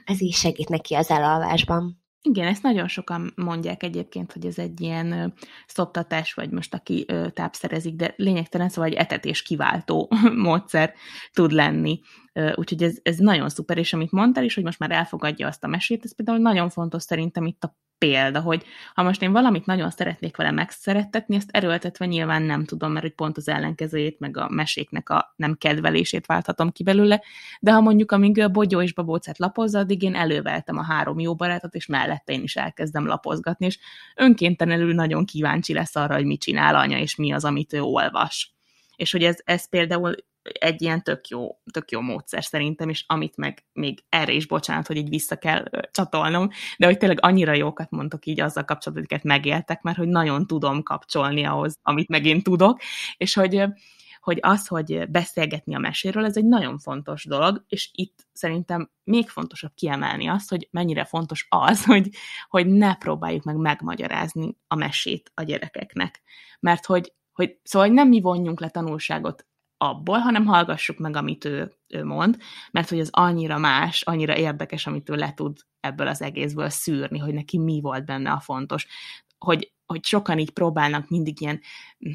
ez így segít neki az elalvásban. Igen, ezt nagyon sokan mondják egyébként, hogy ez egy ilyen szoptatás, vagy most aki tápszerezik, de lényegtelen szóval egy etetés kiváltó módszer tud lenni. Úgyhogy ez, ez nagyon szuper, és amit mondtál is, hogy most már elfogadja azt a mesét, ez például nagyon fontos szerintem itt a példa, hogy ha most én valamit nagyon szeretnék vele megszerettetni, ezt erőltetve nyilván nem tudom, mert hogy pont az ellenkezőjét, meg a meséknek a nem kedvelését válthatom ki belőle, de ha mondjuk amíg a Bogyó és Babócát lapozza, addig én előveltem a három jó barátot, és mellette én is elkezdem lapozgatni, és önkéntelenül nagyon kíváncsi lesz arra, hogy mit csinál anya, és mi az, amit ő olvas. És hogy ez, ez például egy ilyen tök jó, tök jó módszer szerintem, és amit meg még erre is bocsánat, hogy így vissza kell csatolnom, de hogy tényleg annyira jókat mondtok így azzal kapcsolatban, hogy megéltek, mert hogy nagyon tudom kapcsolni ahhoz, amit meg én tudok, és hogy, hogy az, hogy beszélgetni a meséről, ez egy nagyon fontos dolog, és itt szerintem még fontosabb kiemelni azt, hogy mennyire fontos az, hogy, hogy ne próbáljuk meg megmagyarázni a mesét a gyerekeknek. Mert hogy, hogy szóval nem mi vonjunk le tanulságot abból, hanem hallgassuk meg, amit ő, ő mond, mert hogy az annyira más, annyira érdekes, amit ő le tud ebből az egészből szűrni, hogy neki mi volt benne a fontos. Hogy, hogy sokan így próbálnak mindig ilyen,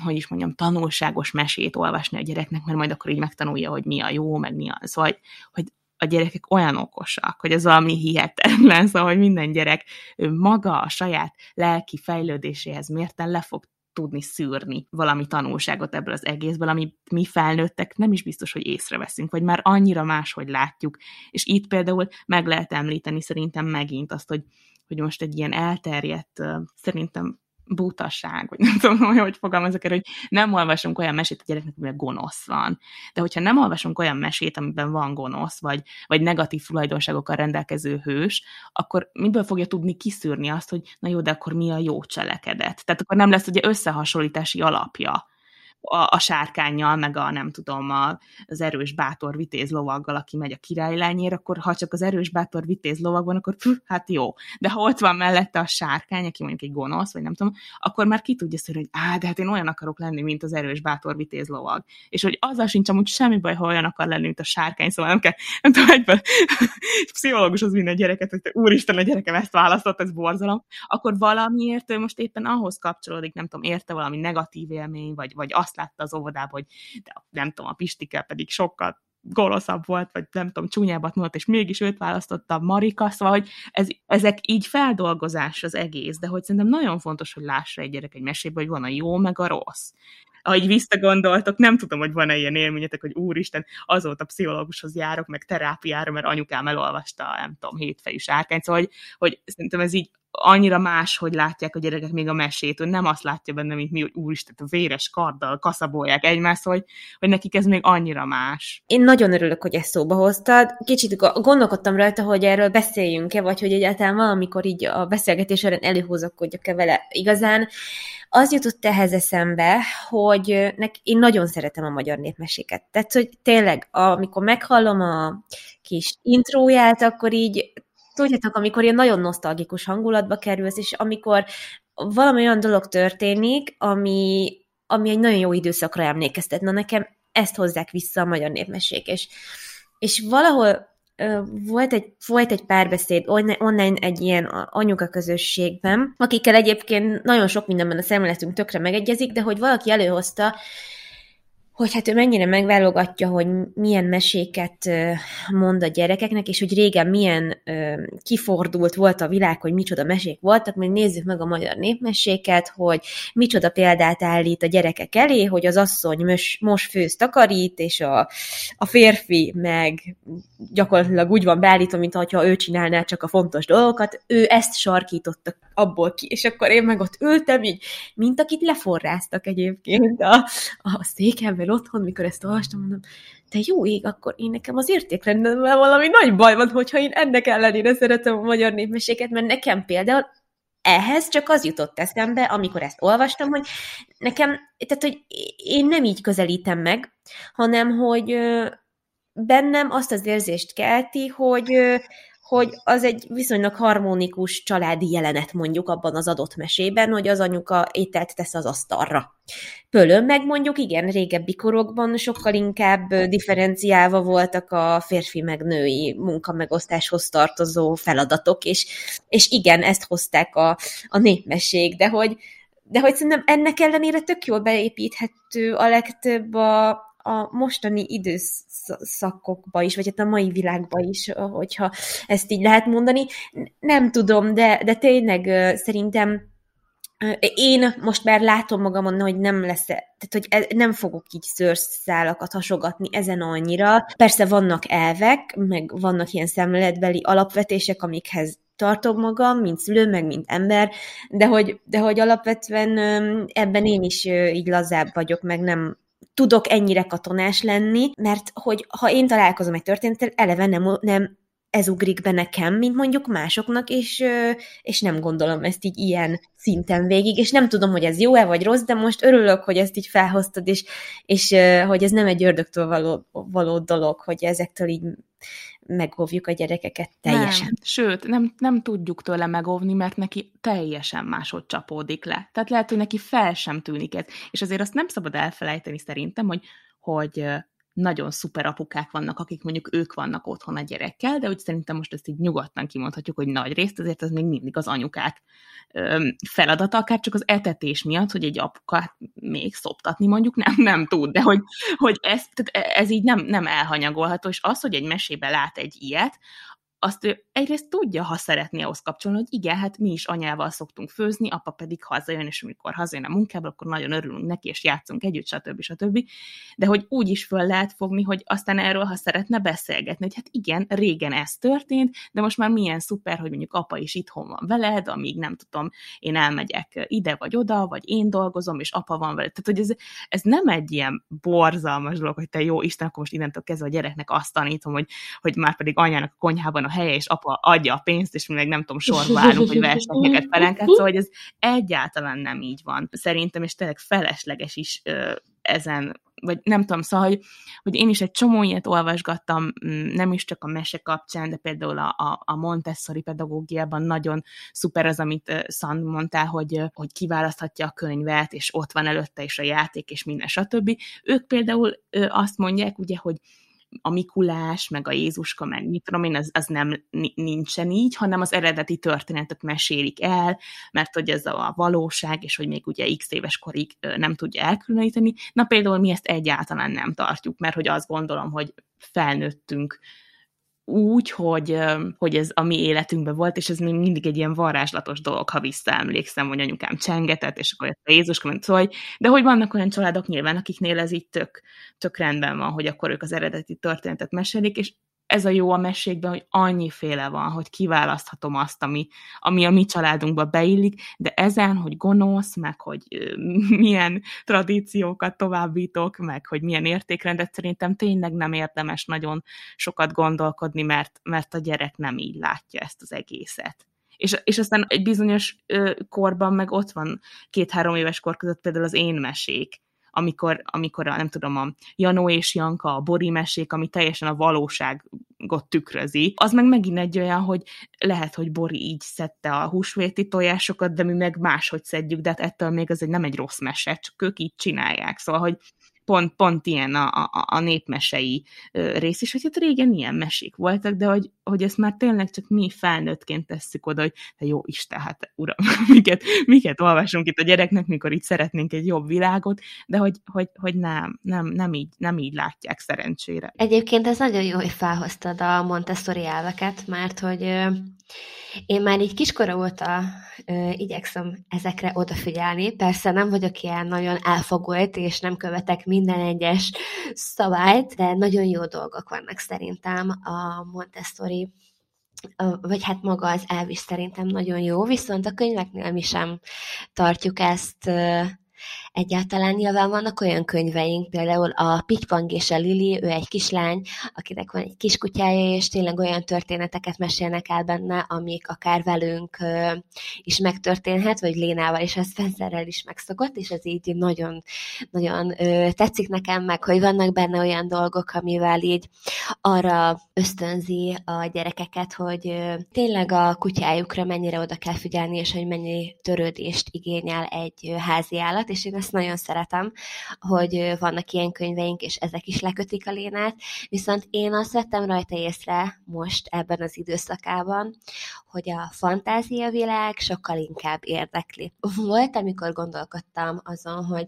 hogy is mondjam, tanulságos mesét olvasni a gyereknek, mert majd akkor így megtanulja, hogy mi a jó, meg mi a... Szóval, hogy, hogy a gyerekek olyan okosak, hogy ez valami hihetetlen, szóval, hogy minden gyerek ő maga a saját lelki fejlődéséhez mérten le fog tudni szűrni valami tanulságot ebből az egészből, ami mi felnőttek nem is biztos, hogy észreveszünk, vagy már annyira máshogy látjuk. És itt például meg lehet említeni szerintem megint azt, hogy, hogy most egy ilyen elterjedt, szerintem butaság, vagy nem tudom, hogy fogalmazok erre, hogy nem olvasunk olyan mesét a gyereknek, amiben gonosz van. De hogyha nem olvasunk olyan mesét, amiben van gonosz, vagy, vagy negatív tulajdonságokkal rendelkező hős, akkor miből fogja tudni kiszűrni azt, hogy na jó, de akkor mi a jó cselekedet? Tehát akkor nem lesz ugye összehasonlítási alapja a, a sárkányjal, meg a nem tudom, a, az erős bátor vitéz lovaggal, aki megy a királylányért, akkor ha csak az erős bátor vitéz lovag van, akkor pff, hát jó. De ha ott van mellette a sárkány, aki mondjuk egy gonosz, vagy nem tudom, akkor már ki tudja szörni, hogy á, de hát én olyan akarok lenni, mint az erős bátor vitéz lovag. És hogy azzal sincs amúgy semmi baj, ha olyan akar lenni, mint a sárkány, szóval nem kell, nem tudom, egyből pszichológus az minden gyereket, hogy te, úristen, a gyerekem ezt választott, ez borzalom, akkor valamiért ő most éppen ahhoz kapcsolódik, nem tudom, érte valami negatív élmény, vagy, vagy azt azt látta az óvodában, hogy de nem tudom, a Pistike pedig sokkal gonoszabb volt, vagy nem tudom, csúnyábbat mondott, és mégis őt választotta Marika, szóval, hogy ez, ezek így feldolgozás az egész, de hogy szerintem nagyon fontos, hogy lássa egy gyerek egy mesébe, hogy van a jó, meg a rossz. Ahogy visszagondoltok, nem tudom, hogy van-e ilyen élményetek, hogy úristen, azóta pszichológushoz járok, meg terápiára, mert anyukám elolvasta, nem tudom, hétfejű sárkány, szóval, hogy, hogy szerintem ez így annyira más, hogy látják a gyerekek még a mesét, hogy nem azt látja benne, mint mi, hogy úristen, a véres karddal kaszabolják egymást, hogy, hogy nekik ez még annyira más. Én nagyon örülök, hogy ezt szóba hoztad. Kicsit gondolkodtam rajta, hogy erről beszéljünk-e, vagy hogy egyáltalán valamikor így a beszélgetés során előhozakodjak-e vele. Igazán az jutott ehhez eszembe, hogy nek, én nagyon szeretem a magyar népmeséket. Tehát, hogy tényleg, amikor meghallom a kis intróját, akkor így tudjátok, amikor ilyen nagyon nosztalgikus hangulatba kerülsz, és amikor valami olyan dolog történik, ami, ami egy nagyon jó időszakra emlékeztet. Na nekem ezt hozzák vissza a magyar népmessék, és, és valahol volt egy, volt egy párbeszéd online egy ilyen anyuka közösségben, akikkel egyébként nagyon sok mindenben a szemléletünk tökre megegyezik, de hogy valaki előhozta, hogy hát ő mennyire megválogatja, hogy milyen meséket mond a gyerekeknek, és hogy régen milyen kifordult volt a világ, hogy micsoda mesék voltak, meg nézzük meg a magyar népmeséket, hogy micsoda példát állít a gyerekek elé, hogy az asszony mos, most főz takarít, és a, a férfi meg gyakorlatilag úgy van beállítva, mint ha ő csinálná csak a fontos dolgokat, ő ezt sarkította abból ki, és akkor én meg ott ültem így, mint akit leforráztak egyébként a, a székemben otthon, mikor ezt olvastam, mondom, te jó ég, akkor én nekem az értékrendben valami nagy baj van, hogyha én ennek ellenére szeretem a magyar népmeséket, mert nekem például ehhez csak az jutott eszembe, amikor ezt olvastam, hogy nekem, tehát, hogy én nem így közelítem meg, hanem, hogy bennem azt az érzést kelti, hogy hogy az egy viszonylag harmonikus családi jelenet mondjuk abban az adott mesében, hogy az anyuka ételt tesz az asztalra. Pölön meg mondjuk igen, régebbi korokban sokkal inkább differenciálva voltak a férfi meg női munkamegosztáshoz tartozó feladatok, és, és igen, ezt hozták a, a népmesség, de hogy, de hogy szerintem ennek ellenére tök jól beépíthető a legtöbb a, a mostani időszakokba is, vagy hát a mai világba is, hogyha ezt így lehet mondani. Nem tudom, de, de tényleg szerintem én most már látom magamon, hogy nem lesz, tehát hogy e, nem fogok így szőrszálakat hasogatni ezen annyira. Persze vannak elvek, meg vannak ilyen szemléletbeli alapvetések, amikhez tartom magam, mint szülő, meg mint ember, de hogy, de hogy alapvetően ebben én is így lazább vagyok, meg nem tudok ennyire katonás lenni, mert hogy ha én találkozom egy történettel, eleve nem, nem ez ugrik be nekem, mint mondjuk másoknak, és, és nem gondolom ezt így ilyen szinten végig, és nem tudom, hogy ez jó-e vagy rossz, de most örülök, hogy ezt így felhoztad, és, és hogy ez nem egy ördögtől való, való dolog, hogy ezektől így megóvjuk a gyerekeket teljesen. Nem. Sőt, nem, nem tudjuk tőle megóvni, mert neki teljesen máshogy csapódik le. Tehát lehet, hogy neki fel sem tűnik ez. És azért azt nem szabad elfelejteni szerintem, hogy, hogy nagyon szuper apukák vannak, akik mondjuk ők vannak otthon a gyerekkel, de úgy szerintem most ezt így nyugodtan kimondhatjuk, hogy nagy részt azért ez még mindig az anyukák feladata, akár csak az etetés miatt, hogy egy apuka még szoptatni mondjuk nem, nem tud, de hogy, hogy ez, tehát ez így nem, nem elhanyagolható, és az, hogy egy mesébe lát egy ilyet, azt ő egyrészt tudja, ha szeretné ahhoz kapcsolni, hogy igen, hát mi is anyával szoktunk főzni, apa pedig hazajön, és amikor hazajön a munkából, akkor nagyon örülünk neki, és játszunk együtt, stb. stb. De hogy úgy is föl lehet fogni, hogy aztán erről, ha szeretne beszélgetni, hogy hát igen, régen ez történt, de most már milyen szuper, hogy mondjuk apa is itthon van veled, amíg nem tudom, én elmegyek ide vagy oda, vagy én dolgozom, és apa van veled. Tehát, hogy ez, ez nem egy ilyen borzalmas dolog, hogy te jó Isten, akkor most innentől kezdve a gyereknek azt tanítom, hogy, hogy már pedig anyának a konyhában a helye, és apa adja a pénzt, és mi meg nem tudom, sorba állunk, hogy versnek neked felenket, szóval hogy ez egyáltalán nem így van. Szerintem, és tényleg felesleges is ö, ezen vagy nem tudom, szóval, hogy, hogy én is egy csomó ilyet olvasgattam, mm, nem is csak a mese kapcsán, de például a, a, a Montessori pedagógiában nagyon szuper az, amit Szand mondtál, hogy, hogy kiválaszthatja a könyvet, és ott van előtte is a játék, és minden, stb. Ők például azt mondják, ugye, hogy a Mikulás, meg a Jézuska, meg mit tudom én, az, az nem nincsen így, hanem az eredeti történetet mesélik el, mert hogy ez a valóság, és hogy még ugye x éves korig nem tudja elkülöníteni. Na például mi ezt egyáltalán nem tartjuk, mert hogy azt gondolom, hogy felnőttünk úgy, hogy, hogy ez a mi életünkben volt, és ez még mindig egy ilyen varázslatos dolog, ha visszaemlékszem, hogy anyukám csengetett, és akkor a Jézus ment, szóval, de hogy vannak olyan családok nyilván, akiknél ez így tök, tök rendben van, hogy akkor ők az eredeti történetet mesélik, és ez a jó a mesékben, hogy annyiféle van, hogy kiválaszthatom azt, ami, ami a mi családunkba beillik, de ezen, hogy gonosz, meg hogy milyen tradíciókat továbbítok, meg hogy milyen értékrendet szerintem tényleg nem érdemes nagyon sokat gondolkodni, mert, mert a gyerek nem így látja ezt az egészet. És, és aztán egy bizonyos ö, korban meg ott van két-három éves kor között például az én mesék, amikor, amikor a, nem tudom, a Janó és Janka, a Bori mesék, ami teljesen a valóságot tükrözi, az meg megint egy olyan, hogy lehet, hogy Bori így szedte a húsvéti tojásokat, de mi meg máshogy szedjük, de hát ettől még ez egy, nem egy rossz mese, csak ők így csinálják. Szóval, hogy pont, pont ilyen a, a, a népmesei rész is, hogy hát régen ilyen mesék voltak, de hogy, hogy ezt már tényleg csak mi felnőttként tesszük oda, hogy te jó Isten, hát uram, miket, miket olvasunk itt a gyereknek, mikor itt szeretnénk egy jobb világot, de hogy, hogy, hogy nem, nem, nem, így, nem így látják szerencsére. Egyébként ez nagyon jó, hogy felhoztad a Montessori elveket, mert hogy én már így kiskora óta ö, igyekszem ezekre odafigyelni. Persze nem vagyok ilyen nagyon elfogolt, és nem követek minden egyes szabályt, de nagyon jó dolgok vannak szerintem a Montessori vagy hát maga az elvis szerintem nagyon jó, viszont a könyveknél mi sem tartjuk ezt Egyáltalán nyilván vannak olyan könyveink, például a Pitypang és a Lili, ő egy kislány, akinek van egy kiskutyája, és tényleg olyan történeteket mesélnek el benne, amik akár velünk is megtörténhet, vagy Lénával és a Spencerrel is megszokott, és ez így nagyon, nagyon tetszik nekem meg, hogy vannak benne olyan dolgok, amivel így arra ösztönzi a gyerekeket, hogy tényleg a kutyájukra mennyire oda kell figyelni, és hogy mennyi törődést igényel egy házi állat, és én ezt nagyon szeretem, hogy vannak ilyen könyveink, és ezek is lekötik a lénát, viszont én azt vettem rajta észre most ebben az időszakában, hogy a fantáziavilág sokkal inkább érdekli. Volt, amikor gondolkodtam azon, hogy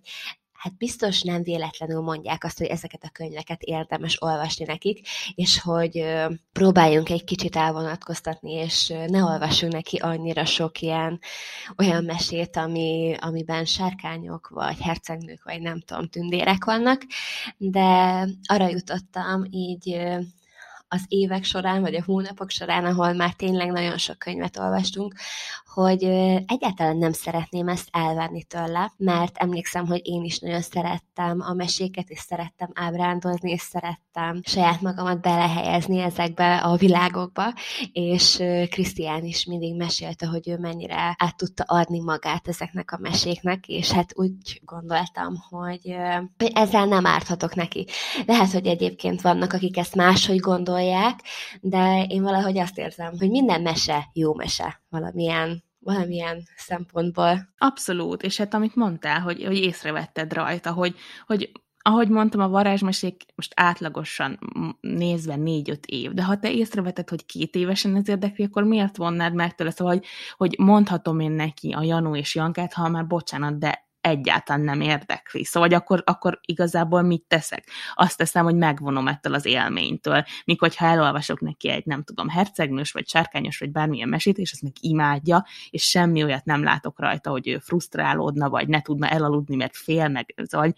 hát biztos nem véletlenül mondják azt, hogy ezeket a könyveket érdemes olvasni nekik, és hogy próbáljunk egy kicsit elvonatkoztatni, és ne olvassunk neki annyira sok ilyen olyan mesét, ami, amiben sárkányok, vagy hercegnők, vagy nem tudom, tündérek vannak, de arra jutottam így az évek során, vagy a hónapok során, ahol már tényleg nagyon sok könyvet olvastunk, hogy egyáltalán nem szeretném ezt elvenni tőle, mert emlékszem, hogy én is nagyon szerettem a meséket, és szerettem ábrándozni, és szerettem saját magamat belehelyezni ezekbe a világokba, és Krisztián is mindig mesélte, hogy ő mennyire át tudta adni magát ezeknek a meséknek, és hát úgy gondoltam, hogy, ezzel nem árthatok neki. Lehet, hogy egyébként vannak, akik ezt máshogy gondolják, de én valahogy azt érzem, hogy minden mese jó mese valamilyen valamilyen szempontból. Abszolút, és hát amit mondtál, hogy, hogy észrevetted rajta, hogy, hogy ahogy mondtam, a varázsmesék most átlagosan nézve négy-öt év, de ha te észreveted, hogy két évesen ez érdekli, akkor miért vonnád meg tőle? Szóval, hogy, hogy mondhatom én neki a Janó és Jankát, ha már bocsánat, de egyáltalán nem érdekli. Szóval akkor, akkor igazából mit teszek? Azt teszem, hogy megvonom ettől az élménytől. Míg hogyha elolvasok neki egy, nem tudom, hercegnős, vagy sárkányos, vagy bármilyen mesét, és azt meg imádja, és semmi olyat nem látok rajta, hogy ő frusztrálódna, vagy ne tudna elaludni, mert fél, meg, szóval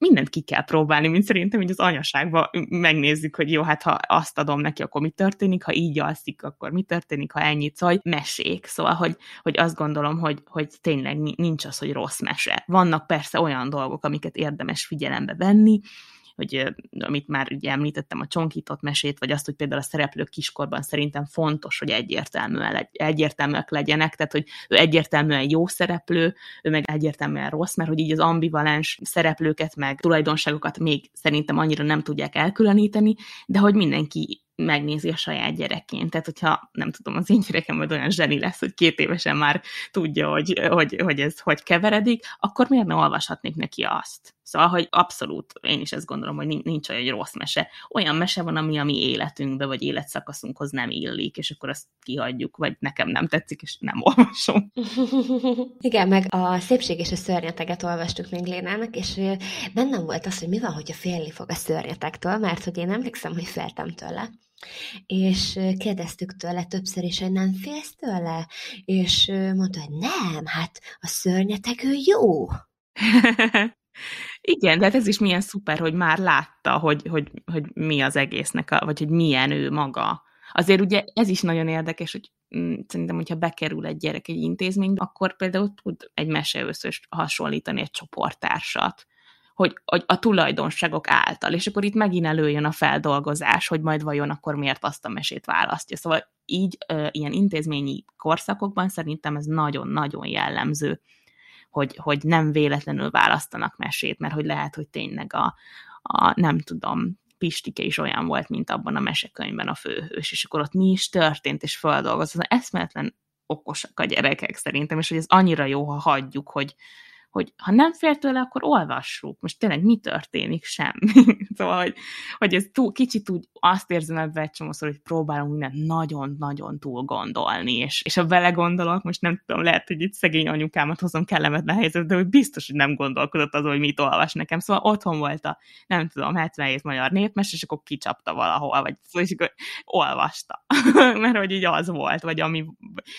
mindent ki kell próbálni, mint szerintem, hogy az anyaságban megnézzük, hogy jó, hát ha azt adom neki, akkor mi történik, ha így alszik, akkor mi történik, ha ennyit, szóval mesék. Szóval, hogy, hogy azt gondolom, hogy, hogy tényleg nincs az, hogy rossz mese. Vannak persze olyan dolgok, amiket érdemes figyelembe venni, hogy amit már ugye említettem, a csonkított mesét, vagy azt, hogy például a szereplők kiskorban szerintem fontos, hogy egyértelműen, egyértelműek legyenek, tehát hogy ő egyértelműen jó szereplő, ő meg egyértelműen rossz, mert hogy így az ambivalens szereplőket, meg tulajdonságokat még szerintem annyira nem tudják elkülöníteni, de hogy mindenki megnézi a saját gyerekként. Tehát, hogyha nem tudom, az én gyerekem majd olyan zseni lesz, hogy két évesen már tudja, hogy, hogy, hogy ez hogy keveredik, akkor miért ne olvashatnék neki azt? Szóval, hogy abszolút, én is ezt gondolom, hogy nincs olyan egy rossz mese. Olyan mese van, ami a mi életünkbe, vagy életszakaszunkhoz nem illik, és akkor azt kihagyjuk, vagy nekem nem tetszik, és nem olvasom. Igen, meg a Szépség és a szörnyeteget olvastuk még Lénának, és bennem volt az, hogy mi van, hogyha félni fog a szörnyetektől, mert hogy én emlékszem, hogy féltem tőle. És kérdeztük tőle többször is, hogy nem félsz tőle? És mondta, hogy nem, hát a szörnyetegő jó. Igen, de hát ez is milyen szuper, hogy már látta, hogy, hogy, hogy mi az egésznek, a, vagy hogy milyen ő maga. Azért ugye ez is nagyon érdekes, hogy mm, szerintem, hogyha bekerül egy gyerek egy intézménybe, akkor például tud egy meseőszöst hasonlítani egy csoporttársat hogy, hogy a tulajdonságok által, és akkor itt megint előjön a feldolgozás, hogy majd vajon akkor miért azt a mesét választja. Szóval így ilyen intézményi korszakokban szerintem ez nagyon-nagyon jellemző, hogy, hogy nem véletlenül választanak mesét, mert hogy lehet, hogy tényleg a, a nem tudom, Pistike is olyan volt, mint abban a mesekönyvben a főhős, és akkor ott mi is történt, és feldolgozott. Eszméletlen okosak a gyerekek szerintem, és hogy ez annyira jó, ha hagyjuk, hogy, hogy ha nem fél tőle, akkor olvassuk. Most tényleg mi történik? Semmi. szóval, hogy, hogy ez túl, kicsit úgy azt érzem ebben egy csomószor, hogy próbálunk mindent nagyon-nagyon túl gondolni, és, és ha vele gondolok, most nem tudom, lehet, hogy itt szegény anyukámat hozom kellemetlen helyzet, de hogy biztos, hogy nem gondolkodott azon, hogy mit olvas nekem. Szóval otthon volt a, nem tudom, 77 magyar népmes, és akkor kicsapta valahol, vagy szóval, és akkor olvasta. Mert hogy így az volt, vagy ami,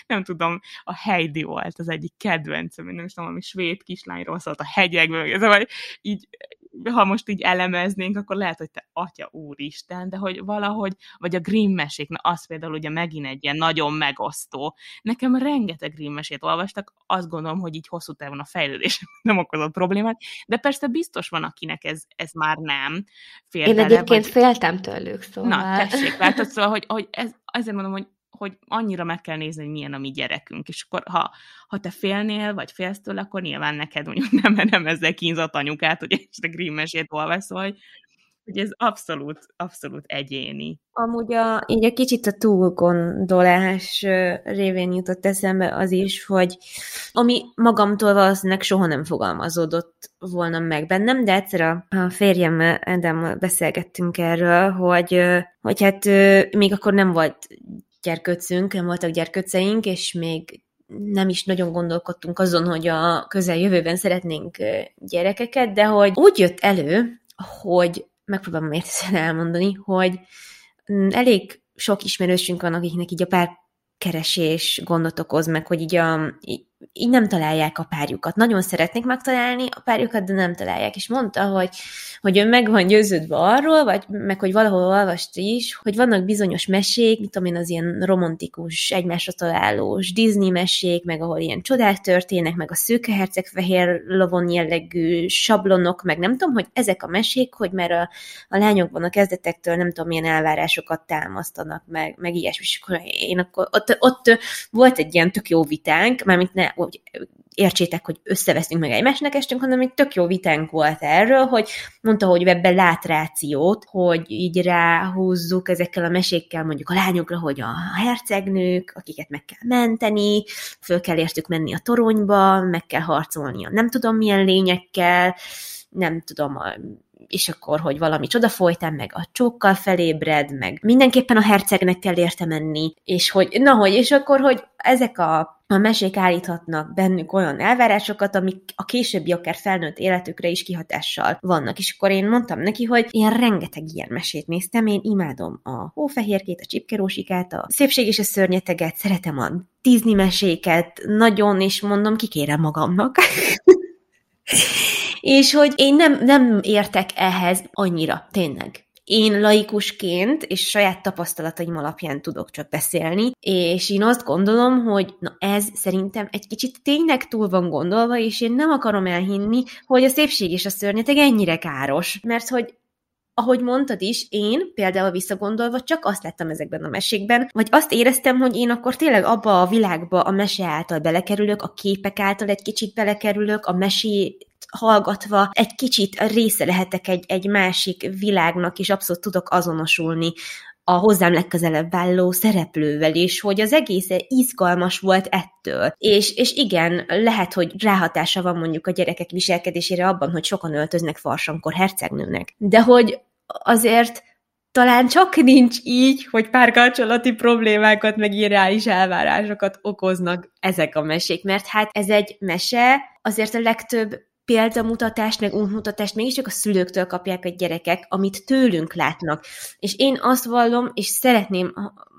nem tudom, a Heidi volt az egyik kedvencem, nem tudom, ami svéd kis kislányról szólt a hegyekből, szóval így, ha most így elemeznénk, akkor lehet, hogy te atya úristen, de hogy valahogy, vagy a Grimm mesék, na az például ugye megint egy ilyen nagyon megosztó. Nekem rengeteg Grimm mesét olvastak, azt gondolom, hogy így hosszú távon a fejlődés nem okozott problémát, de persze biztos van, akinek ez, ez már nem fél Én egyébként vagy... féltem tőlük, szóval. Na, tessék, látod, szóval, hogy, hogy ez, ezért mondom, hogy hogy annyira meg kell nézni, hogy milyen a mi gyerekünk, és akkor ha, ha te félnél, vagy félsz tőle, akkor nyilván neked mondjuk nem, nem ezzel kínzott anyukát, hogy este Grimm mesét olvasol, hogy, ez abszolút, abszolút egyéni. Amúgy a, így a kicsit a túlgondolás révén jutott eszembe az is, hogy ami magamtól valószínűleg soha nem fogalmazódott volna meg bennem, de egyszer a, a férjemmel, Edemmel beszélgettünk erről, hogy, hogy hát még akkor nem volt gyerköcünk, nem voltak gyerköceink, és még nem is nagyon gondolkodtunk azon, hogy a közeljövőben szeretnénk gyerekeket, de hogy úgy jött elő, hogy megpróbálom értesen elmondani, hogy mm, elég sok ismerősünk van, akiknek így a pár keresés gondot okoz meg, hogy így, a, így nem találják a párjukat. Nagyon szeretnék megtalálni a párjukat, de nem találják. És mondta, hogy, hogy ő meg van győződve arról, vagy meg hogy valahol olvast is, hogy vannak bizonyos mesék, mit tudom én, az ilyen romantikus, egymásra találós Disney mesék, meg ahol ilyen csodák történnek, meg a szőkeherceg fehér lovon jellegű sablonok, meg nem tudom, hogy ezek a mesék, hogy mert a, a lányokban a kezdetektől nem tudom, milyen elvárásokat támasztanak, meg, meg ilyesmi. És akkor én akkor ott, ott volt egy ilyen tök jó vitánk, mármint ne hogy értsétek, hogy összeveszünk meg egymásnak estünk, hanem egy tök jó vitánk volt erről, hogy mondta, hogy ebben lát rációt, hogy így ráhúzzuk ezekkel a mesékkel mondjuk a lányokra, hogy a hercegnők, akiket meg kell menteni, föl kell értük menni a toronyba, meg kell harcolni a nem tudom milyen lényekkel, nem tudom, a és akkor, hogy valami csoda folytán, meg a csókkal felébred, meg mindenképpen a hercegnek kell érte menni, és hogy, na hogy, és akkor, hogy ezek a a mesék állíthatnak bennük olyan elvárásokat, amik a későbbi akár felnőtt életükre is kihatással vannak. És akkor én mondtam neki, hogy én rengeteg ilyen mesét néztem, én imádom a hófehérkét, a csipkerósikát, a szépség és a szörnyeteget, szeretem a Disney meséket, nagyon, és mondom, kikérem magamnak. és hogy én nem, nem értek ehhez annyira, tényleg. Én laikusként és saját tapasztalataim alapján tudok csak beszélni, és én azt gondolom, hogy na ez szerintem egy kicsit tényleg túl van gondolva, és én nem akarom elhinni, hogy a szépség és a szörnyeteg ennyire káros, mert hogy ahogy mondtad is, én például visszagondolva csak azt láttam ezekben a mesékben, vagy azt éreztem, hogy én akkor tényleg abba a világba a mese által belekerülök, a képek által egy kicsit belekerülök, a mesé hallgatva egy kicsit része lehetek egy, egy másik világnak, és abszolút tudok azonosulni a hozzám legközelebb álló szereplővel is, hogy az egész izgalmas volt ettől. És, és igen, lehet, hogy ráhatása van mondjuk a gyerekek viselkedésére abban, hogy sokan öltöznek farsankor hercegnőnek. De hogy azért talán csak nincs így, hogy párkapcsolati problémákat, meg irreális elvárásokat okoznak ezek a mesék, mert hát ez egy mese, azért a legtöbb példamutatást, meg útmutatást mégiscsak a szülőktől kapják a gyerekek, amit tőlünk látnak. És én azt vallom, és szeretném,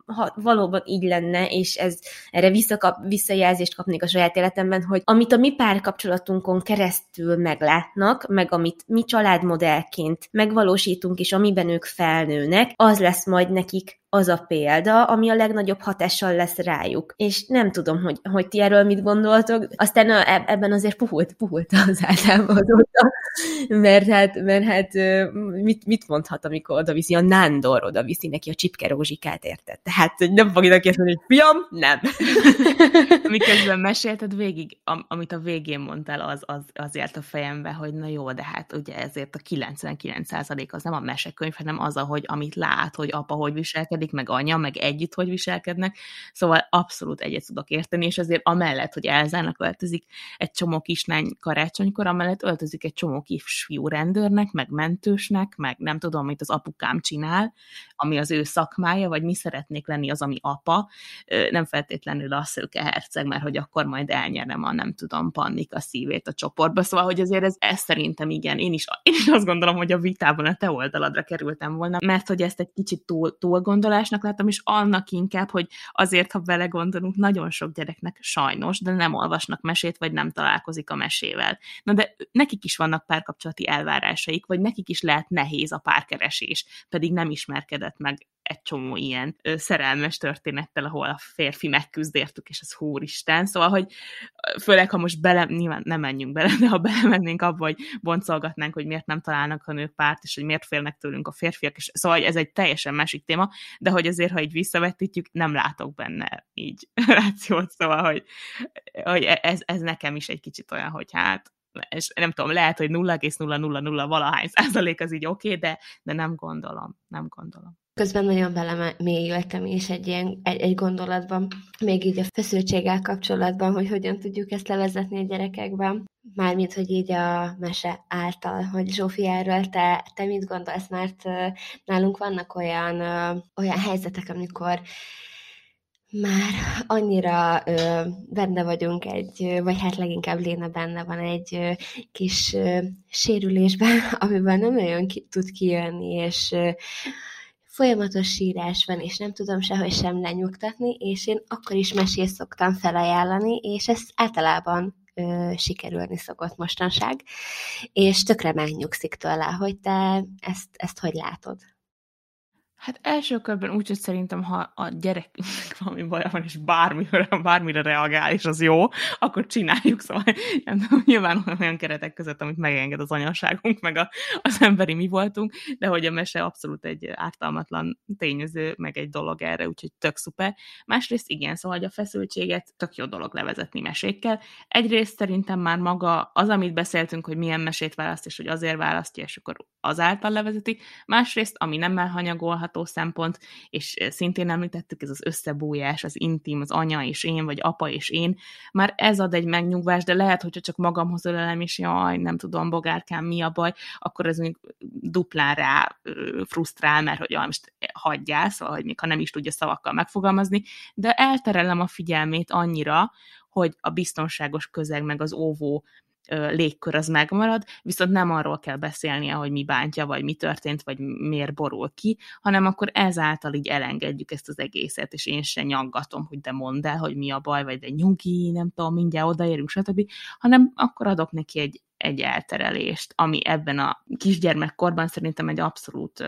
ha valóban így lenne, és ez erre visszakap, visszajelzést kapnék a saját életemben, hogy amit a mi párkapcsolatunkon keresztül meglátnak, meg amit mi családmodellként megvalósítunk, és amiben ők felnőnek, az lesz majd nekik az a példa, ami a legnagyobb hatással lesz rájuk. És nem tudom, hogy, hogy ti erről mit gondoltok. Aztán a, ebben azért puhult, puhult az eltávolodóta, mert hát, mert hát mit, mit mondhat, amikor oda viszi a Nándor, oda viszi neki a csipke rózsikát, érted? Tehát, nem fogja neki azt mondani, hogy fiam, nem. Miközben mesélted végig, am, amit a végén mondtál, az, az, az élt a fejembe, hogy na jó, de hát ugye ezért a 99% az nem a mesekönyv, hanem az, ahogy amit lát, hogy apa hogy viselkedik, viselkedik, meg anya, meg együtt hogy viselkednek, szóval abszolút egyet tudok érteni, és azért amellett, hogy Elzának öltözik egy csomó kislány karácsonykor, amellett öltözik egy csomó kisfiú rendőrnek, meg mentősnek, meg nem tudom, mit az apukám csinál, ami az ő szakmája, vagy mi szeretnék lenni az, ami apa, nem feltétlenül a szőke herceg, mert hogy akkor majd elnyerem a nem tudom, pannik a szívét a csoportba, szóval, hogy azért ez, ez szerintem igen, én is, én is azt gondolom, hogy a vitában a te oldaladra kerültem volna, mert hogy ezt egy kicsit túl, túl gondol, elgondolásnak láttam, és annak inkább, hogy azért, ha belegondolunk, nagyon sok gyereknek sajnos, de nem olvasnak mesét, vagy nem találkozik a mesével. Na de nekik is vannak párkapcsolati elvárásaik, vagy nekik is lehet nehéz a párkeresés, pedig nem ismerkedett meg egy csomó ilyen szerelmes történettel, ahol a férfi megküzd értük, és az húristen. Szóval, hogy főleg, ha most bele, nyilván nem menjünk bele, de ha belemennénk abba, hogy boncolgatnánk, hogy miért nem találnak a nők párt, és hogy miért félnek tőlünk a férfiak, és szóval hogy ez egy teljesen másik téma, de hogy azért, ha így visszavetítjük, nem látok benne így rációt, szóval, hogy, hogy ez, ez nekem is egy kicsit olyan, hogy hát és nem tudom, lehet, hogy 0,000 valahány százalék az így oké, okay, de, de nem gondolom, nem gondolom. Közben nagyon belemélyültem is egy ilyen egy, egy gondolatban, még így a feszültséggel kapcsolatban, hogy hogyan tudjuk ezt levezetni a gyerekekben. Mármint, hogy így a mese által, hogy Zsófi erről te, te mit gondolsz, mert nálunk vannak olyan, olyan helyzetek, amikor Már annyira ö, benne vagyunk egy, vagy hát leginkább Léna benne van egy ö, kis ö, sérülésben, amiben nem olyan ki, tud kijönni, és ö, folyamatos sírás van, és nem tudom sehogy sem lenyugtatni, és én akkor is mesét szoktam felajánlani, és ez általában ö, sikerülni szokott mostanság, és tökre megnyugszik tőle, hogy te ezt, ezt hogy látod. Hát első körben úgy, hogy szerintem, ha a gyerekünknek valami baja van, és bármire, bármire reagál, és az jó, akkor csináljuk, szóval nem nyilván olyan keretek között, amit megenged az anyaságunk, meg a, az emberi mi voltunk, de hogy a mese abszolút egy ártalmatlan tényező, meg egy dolog erre, úgyhogy tök szuper. Másrészt igen, szóval hogy a feszültséget tök jó dolog levezetni mesékkel. Egyrészt szerintem már maga az, amit beszéltünk, hogy milyen mesét választ, és hogy azért választja, és akkor azáltal levezeti. Másrészt, ami nem elhanyagolhat, látható szempont, és szintén említettük, ez az összebújás, az intim, az anya és én, vagy apa és én, már ez ad egy megnyugvást, de lehet, hogyha csak magamhoz ölelem, és jaj, nem tudom, bogárkám, mi a baj, akkor ez mondjuk duplán rá frusztrál, mert hogy jaj, most hagyjál, szóval, hogy még ha nem is tudja szavakkal megfogalmazni, de elterelem a figyelmét annyira, hogy a biztonságos közeg, meg az óvó légkör az megmarad, viszont nem arról kell beszélnie, hogy mi bántja, vagy mi történt, vagy miért borul ki, hanem akkor ezáltal így elengedjük ezt az egészet, és én se nyaggatom, hogy de mondd el, hogy mi a baj, vagy de nyugi, nem tudom, mindjárt odaérünk, stb., hanem akkor adok neki egy, egy elterelést, ami ebben a kisgyermekkorban szerintem egy abszolút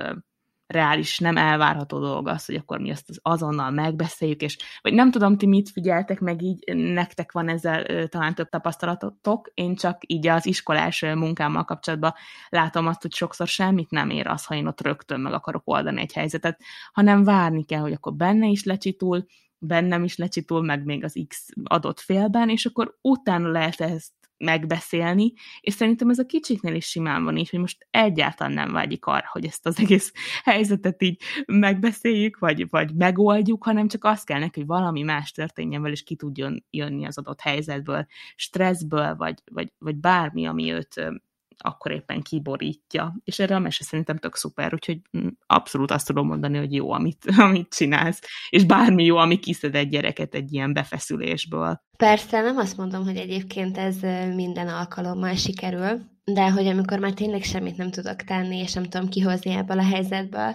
reális, nem elvárható dolog az, hogy akkor mi ezt azonnal megbeszéljük, és vagy nem tudom, ti mit figyeltek meg így, nektek van ezzel talán több tapasztalatotok, én csak így az iskolás munkámmal kapcsolatban látom azt, hogy sokszor semmit nem ér az, ha én ott rögtön meg akarok oldani egy helyzetet, hanem várni kell, hogy akkor benne is lecsitul, bennem is lecsitul, meg még az X adott félben, és akkor utána lehet ezt megbeszélni, és szerintem ez a kicsiknél is simán van így, hogy most egyáltalán nem vágyik arra, hogy ezt az egész helyzetet így megbeszéljük, vagy, vagy megoldjuk, hanem csak azt kell neki, hogy valami más történjen vele, és ki tudjon jönni az adott helyzetből, stresszből, vagy, vagy, vagy bármi, ami őt akkor éppen kiborítja. És erre a mese szerintem tök szuper, úgyhogy mm, abszolút azt tudom mondani, hogy jó, amit, amit csinálsz, és bármi jó, ami kiszed egy gyereket egy ilyen befeszülésből. Persze, nem azt mondom, hogy egyébként ez minden alkalommal sikerül, de hogy amikor már tényleg semmit nem tudok tenni, és nem tudom kihozni ebből a helyzetből,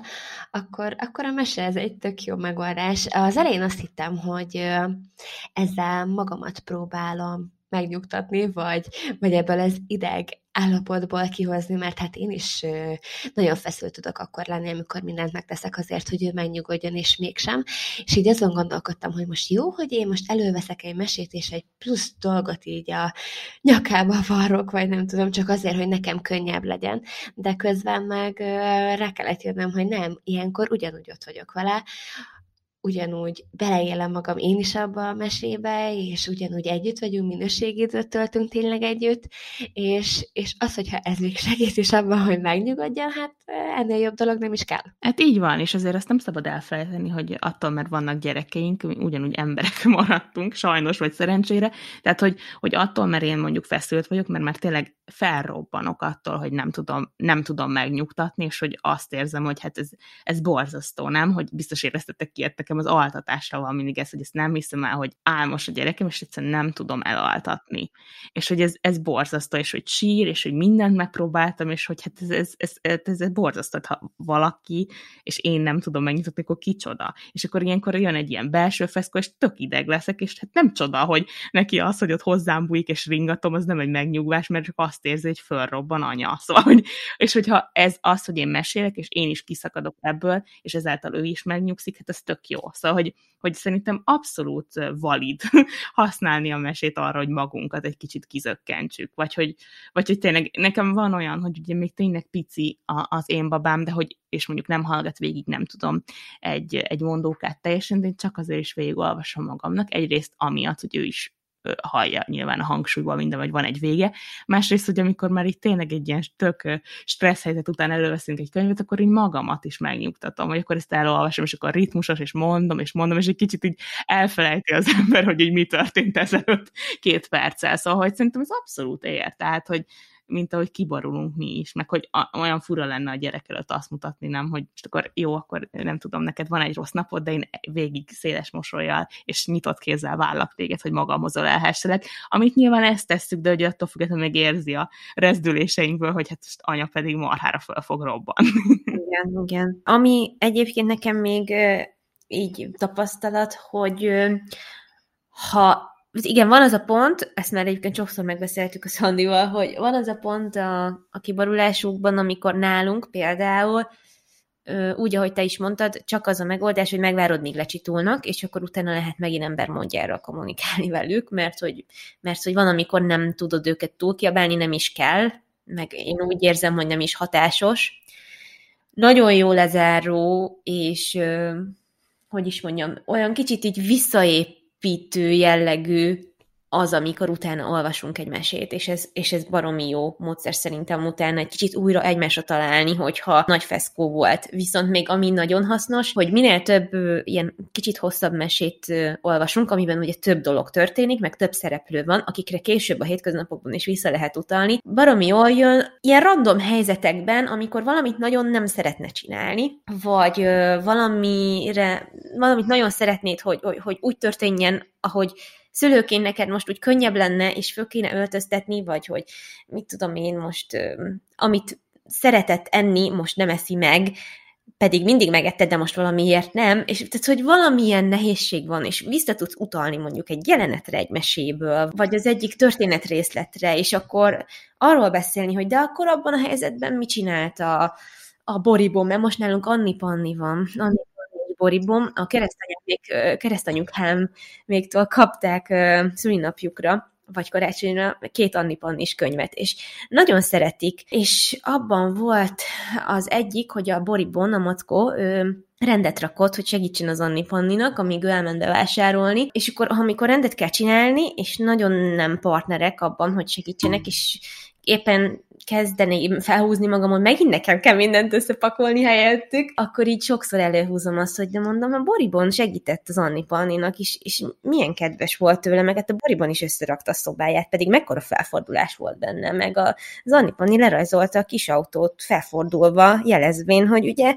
akkor, akkor a mese ez egy tök jó megoldás. Az elején azt hittem, hogy ezzel magamat próbálom megnyugtatni, vagy, vagy ebből az ideg állapotból kihozni, mert hát én is nagyon feszült tudok akkor lenni, amikor mindent megteszek azért, hogy ő megnyugodjon, és mégsem. És így azon gondolkodtam, hogy most jó, hogy én most előveszek egy mesét, és egy plusz dolgot így a nyakába varrok, vagy nem tudom, csak azért, hogy nekem könnyebb legyen. De közben meg rá kellett jönnöm, hogy nem, ilyenkor ugyanúgy ott vagyok vele, ugyanúgy beleélem magam én is abba a mesébe, és ugyanúgy együtt vagyunk, minőségi időt töltünk tényleg együtt, és, és az, hogyha ez még segít is abban, hogy megnyugodjon, hát ennél jobb dolog nem is kell. Hát így van, és azért azt nem szabad elfelejteni, hogy attól, mert vannak gyerekeink, ugyanúgy emberek maradtunk, sajnos vagy szerencsére, tehát hogy, hogy attól, mert én mondjuk feszült vagyok, mert már tényleg felrobbanok attól, hogy nem tudom, nem tudom megnyugtatni, és hogy azt érzem, hogy hát ez, ez borzasztó, nem? Hogy biztos éreztetek ki, az altatásra van mindig ez, hogy ezt nem hiszem el, hogy álmos a gyerekem, és egyszerűen nem tudom elaltatni. És hogy ez, ez borzasztó, és hogy sír, és hogy mindent megpróbáltam, és hogy hát ez, ez, ez, ez, ez borzasztó, ha valaki, és én nem tudom megnyugtatni, akkor kicsoda. És akkor ilyenkor jön egy ilyen belső feszkó, és tök ideg leszek, és hát nem csoda, hogy neki az, hogy ott hozzám bújik, és ringatom, az nem egy megnyugvás, mert csak azt érzi, hogy fölrobban anya. Szóval, hogy, és hogyha ez az, hogy én mesélek, és én is kiszakadok ebből, és ezáltal ő is megnyugszik, hát ez tök jó. Szóval, hogy, hogy szerintem abszolút valid használni a mesét arra, hogy magunkat egy kicsit kizökkentsük, vagy hogy, vagy hogy tényleg nekem van olyan, hogy ugye még tényleg pici az én babám, de hogy, és mondjuk nem hallgat végig, nem tudom, egy, egy mondókát teljesen, de én csak azért is végigolvasom magamnak, egyrészt amiatt, hogy ő is hallja nyilván a hangsúlyból minden, vagy van egy vége. Másrészt, hogy amikor már itt tényleg egy ilyen tök stressz helyzet után előveszünk egy könyvet, akkor én magamat is megnyugtatom, hogy akkor ezt elolvasom, és akkor ritmusos, és mondom, és mondom, és egy kicsit így elfelejti az ember, hogy így mi történt ezelőtt két perccel. Szóval, hogy szerintem ez abszolút ér. Tehát, hogy mint ahogy kiborulunk mi is, meg hogy a, olyan fura lenne a gyerek előtt azt mutatni, nem, hogy most akkor jó, akkor nem tudom, neked van egy rossz napod, de én végig széles mosolyjal és nyitott kézzel vállak téged, hogy magamhoz elhesselek, amit nyilván ezt tesszük, de hogy attól függetlenül még érzi a rezdüléseinkből, hogy hát most anya pedig marhára fel fog robban. Igen, igen. Ami egyébként nekem még így tapasztalat, hogy ha igen, van az a pont, ezt már egyébként sokszor megbeszéltük a Szandival, hogy van az a pont a, a kiborulásukban, amikor nálunk például úgy, ahogy te is mondtad, csak az a megoldás, hogy megvárod, míg lecsitulnak, és akkor utána lehet megint ember mondjára kommunikálni velük, mert hogy, mert hogy van, amikor nem tudod őket túl kiabálni, nem is kell, meg én úgy érzem, hogy nem is hatásos. Nagyon jó lezáró, és hogy is mondjam, olyan kicsit így visszaépítő jellegű az, amikor utána olvasunk egy mesét, és ez, és ez baromi jó módszer szerintem utána egy kicsit újra egymásra találni, hogyha nagy feszkó volt. Viszont még ami nagyon hasznos, hogy minél több ilyen kicsit hosszabb mesét olvasunk, amiben ugye több dolog történik, meg több szereplő van, akikre később a hétköznapokban is vissza lehet utalni. Baromi jól jön ilyen random helyzetekben, amikor valamit nagyon nem szeretne csinálni, vagy valamire, valamit nagyon szeretnéd, hogy, hogy, hogy úgy történjen, ahogy szülőként neked most úgy könnyebb lenne, és föl kéne öltöztetni, vagy hogy mit tudom én most, amit szeretett enni, most nem eszi meg, pedig mindig megetted, de most valamiért nem, és tehát, hogy valamilyen nehézség van, és vissza tudsz utalni mondjuk egy jelenetre egy meséből, vagy az egyik történetrészletre, és akkor arról beszélni, hogy de akkor abban a helyzetben mit csinált a, a boribom, mert most nálunk Anni Panni van, Anni boribom, a keresztanyák még, keresztanyuk végtől kapták szülinapjukra, vagy karácsonyra két Anni Pannis könyvet, és nagyon szeretik, és abban volt az egyik, hogy a Boribon, a Mackó, ő rendet rakott, hogy segítsen az Anni Panninak, amíg ő elment bevásárolni, és akkor, amikor rendet kell csinálni, és nagyon nem partnerek abban, hogy segítsenek, és éppen kezdeném felhúzni magam, hogy megint nekem kell mindent összepakolni helyettük, akkor így sokszor előhúzom azt, hogy de mondom, a Boribon segített az Anni Panninak is, és milyen kedves volt tőle, meg hát a Boribon is összerakta a szobáját, pedig mekkora felfordulás volt benne, meg az Anni Panni lerajzolta a kis autót felfordulva, jelezvén, hogy ugye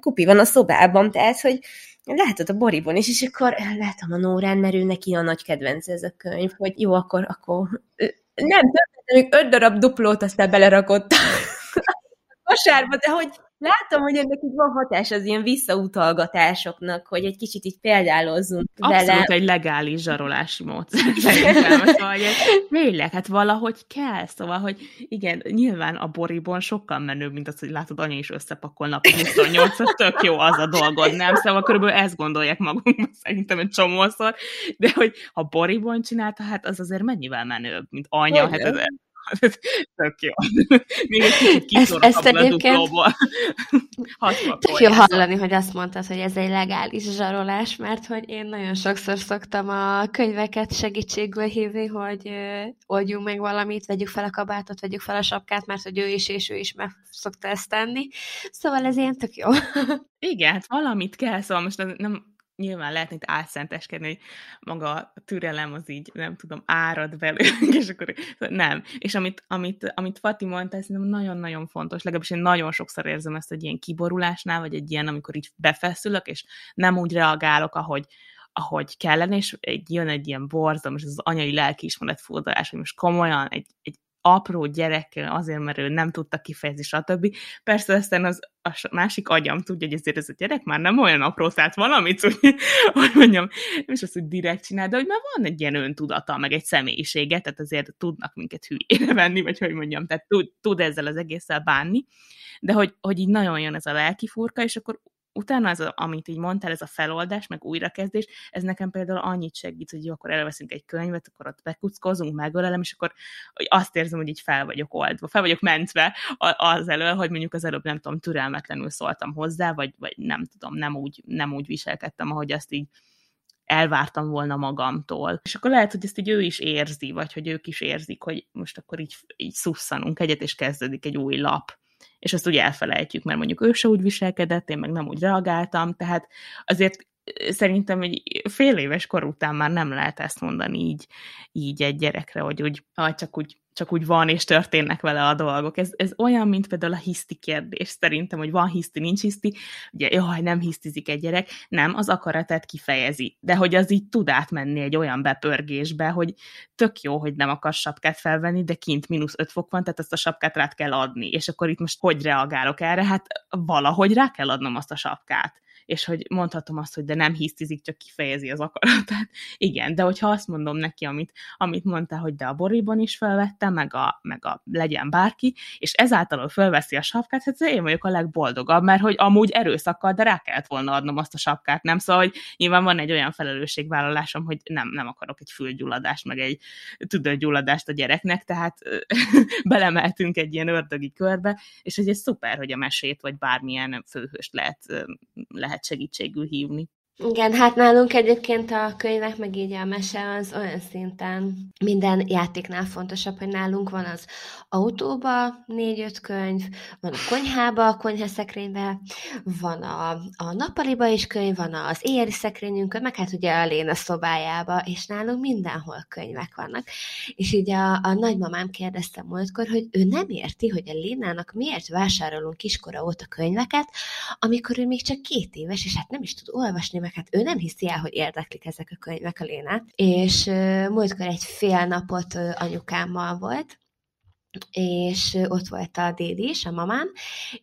kupi van a szobában, tehát, hogy lehetett a Boribon is, és akkor lehetem a Nórán, mert ő neki a nagy kedvenc ez a könyv, hogy jó, akkor, akkor nem, még öt darab duplót aztán belerakott a kosárba, de hogy látom, hogy ennek így van hatás az ilyen visszautalgatásoknak, hogy egy kicsit így példálozzunk Abszolút vele. egy legális zsarolási módszer. szóval, hogy tényleg, hát valahogy kell, szóval, hogy igen, nyilván a boribon sokkal menőbb, mint az, hogy látod, anya is összepakol napi 28 tök jó az a dolgod, nem? Szóval körülbelül ezt gondolják magunkban szerintem egy csomószor, de hogy ha boribon csinálta, hát az azért mennyivel menőbb, mint anya, hát ez, Tök jó. Még egy kicsit kiszorok a duplóból. Tök jó hallani, hogy azt mondtad, hogy ez egy legális zsarolás, mert hogy én nagyon sokszor szoktam a könyveket segítségül hívni, hogy oldjunk meg valamit, vegyük fel a kabátot, vegyük fel a sapkát, mert hogy ő is és ő is meg szokta ezt tenni. Szóval ez ilyen tök jó. Igen, hát valamit kell, szóval most nem nyilván lehetne itt álszenteskedni, hogy maga a türelem az így, nem tudom, árad belőlünk, és akkor nem. És amit, amit, amit Fati mondta, ez nagyon-nagyon fontos, legalábbis én nagyon sokszor érzem ezt egy ilyen kiborulásnál, vagy egy ilyen, amikor így befeszülök, és nem úgy reagálok, ahogy, ahogy kellene, és egy, jön egy ilyen borzalom, és az anyai lelkiismeret furdalás, hogy most komolyan egy, egy apró gyerekkel azért, mert ő nem tudta kifejezni, stb. Persze aztán az a másik agyam tudja, hogy ezért ez a gyerek már nem olyan apró, tehát valamit, hogy, hogy mondjam, nem is az, hogy direkt csinál, de hogy már van egy ilyen öntudata, meg egy személyisége, tehát azért tudnak minket hülyére venni, vagy hogy mondjam, tehát tud, tud ezzel az egésszel bánni, de hogy, hogy így nagyon jön ez a lelki furka, és akkor utána az, amit így mondtál, ez a feloldás, meg újrakezdés, ez nekem például annyit segít, hogy jó, akkor elveszünk egy könyvet, akkor ott bekuckozunk, megölelem, és akkor hogy azt érzem, hogy így fel vagyok oldva, fel vagyok mentve az elől, hogy mondjuk az előbb nem tudom, türelmetlenül szóltam hozzá, vagy, vagy nem tudom, nem úgy, nem úgy viselkedtem, ahogy azt így elvártam volna magamtól. És akkor lehet, hogy ezt így ő is érzi, vagy hogy ők is érzik, hogy most akkor így, így szusszanunk egyet, és kezdődik egy új lap és azt úgy elfelejtjük, mert mondjuk ő se úgy viselkedett, én meg nem úgy reagáltam, tehát azért szerintem egy fél éves kor után már nem lehet ezt mondani így, így egy gyerekre, hogy úgy, ah, csak úgy csak úgy van, és történnek vele a dolgok. Ez, ez olyan, mint például a hiszti kérdés, szerintem, hogy van hiszti, nincs hiszti, ugye, jaj, nem hisztizik egy gyerek, nem, az akaratát kifejezi, de hogy az így tud átmenni egy olyan bepörgésbe, hogy tök jó, hogy nem akar sapkát felvenni, de kint mínusz öt fok van, tehát ezt a sapkát rá kell adni, és akkor itt most hogy reagálok erre? Hát valahogy rá kell adnom azt a sapkát és hogy mondhatom azt, hogy de nem hisztizik, csak kifejezi az akaratát. Igen, de hogyha azt mondom neki, amit, amit mondta, hogy de a boriban is felvettem, meg a, meg a legyen bárki, és ezáltal fölveszi a sapkát, hát én vagyok a legboldogabb, mert hogy amúgy erőszakkal, de rá kellett volna adnom azt a sapkát, nem? Szóval, hogy nyilván van egy olyan felelősségvállalásom, hogy nem, nem akarok egy fülgyulladást, meg egy tüdőgyulladást a gyereknek, tehát belemeltünk egy ilyen ördögi körbe, és ez szuper, hogy a mesét, vagy bármilyen főhőst lehet, lehet lehet segítségül hívni. Igen, hát nálunk egyébként a könyvek, meg így a mese az olyan szinten minden játéknál fontosabb, hogy nálunk van az autóba négy-öt könyv, van a konyhába, a konyhaszekrénybe, van a, a nappaliba is könyv, van az éjjeli szekrényünkön, meg hát ugye a Léna szobájába, és nálunk mindenhol könyvek vannak. És így a, a nagymamám kérdezte múltkor, hogy ő nem érti, hogy a Lénának miért vásárolunk kiskora óta könyveket, amikor ő még csak két éves, és hát nem is tud olvasni, meg hát ő nem hiszi el, hogy érdeklik ezek a könyvek a Lénát. És múltkor egy fél napot anyukámmal volt, és ott volt a dédi is, a mamám,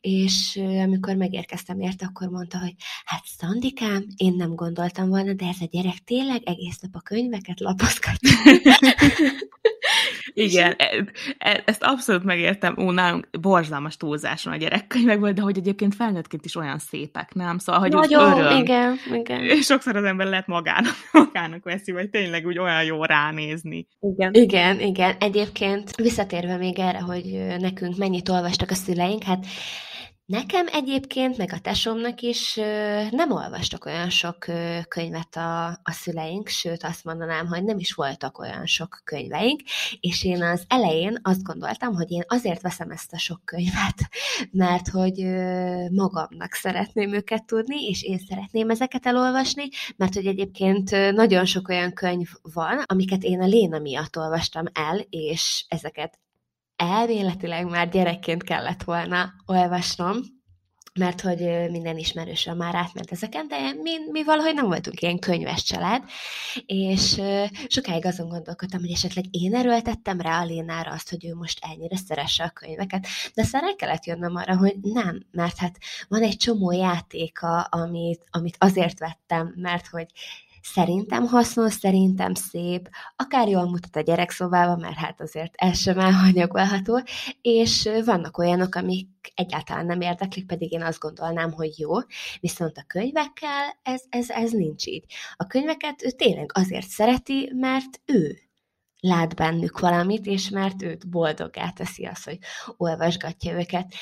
és amikor megérkeztem érte, akkor mondta, hogy hát Szandikám, én nem gondoltam volna, de ez a gyerek tényleg egész nap a könyveket lapozgatja. Igen, e, e, ezt abszolút megértem. Ó, nálunk borzalmas túlzáson a gyerekkönyvekből, de hogy egyébként felnőttként is olyan szépek, nem? Szóval, hogy Nagyon, öröm. igen, igen. Sokszor az ember lehet magának, magának veszi, vagy tényleg úgy olyan jó ránézni. Igen. Igen, igen. Egyébként visszatérve még erre, hogy nekünk mennyit olvastak a szüleink, hát Nekem egyébként, meg a tesómnak is nem olvastak olyan sok könyvet a, a szüleink, sőt azt mondanám, hogy nem is voltak olyan sok könyveink, és én az elején azt gondoltam, hogy én azért veszem ezt a sok könyvet, mert hogy magamnak szeretném őket tudni, és én szeretném ezeket elolvasni, mert hogy egyébként nagyon sok olyan könyv van, amiket én a Léna miatt olvastam el, és ezeket elvéletileg már gyerekként kellett volna olvasnom, mert hogy minden ismerősöm már átment ezeken, de mi, mi valahogy nem voltunk ilyen könyves család, és sokáig azon gondolkodtam, hogy esetleg én erőltettem rá a Lénára azt, hogy ő most ennyire szeresse a könyveket, de aztán rá kellett jönnöm arra, hogy nem, mert hát van egy csomó játéka, amit, amit azért vettem, mert hogy Szerintem hasznos, szerintem szép, akár jól mutat a gyerekszobában, mert hát azért ez sem elhanyagolható, és vannak olyanok, amik egyáltalán nem érdeklik, pedig én azt gondolnám, hogy jó, viszont a könyvekkel ez, ez, ez nincs így. A könyveket ő tényleg azért szereti, mert ő lát bennük valamit, és mert őt boldoggá teszi az, hogy olvasgatja őket.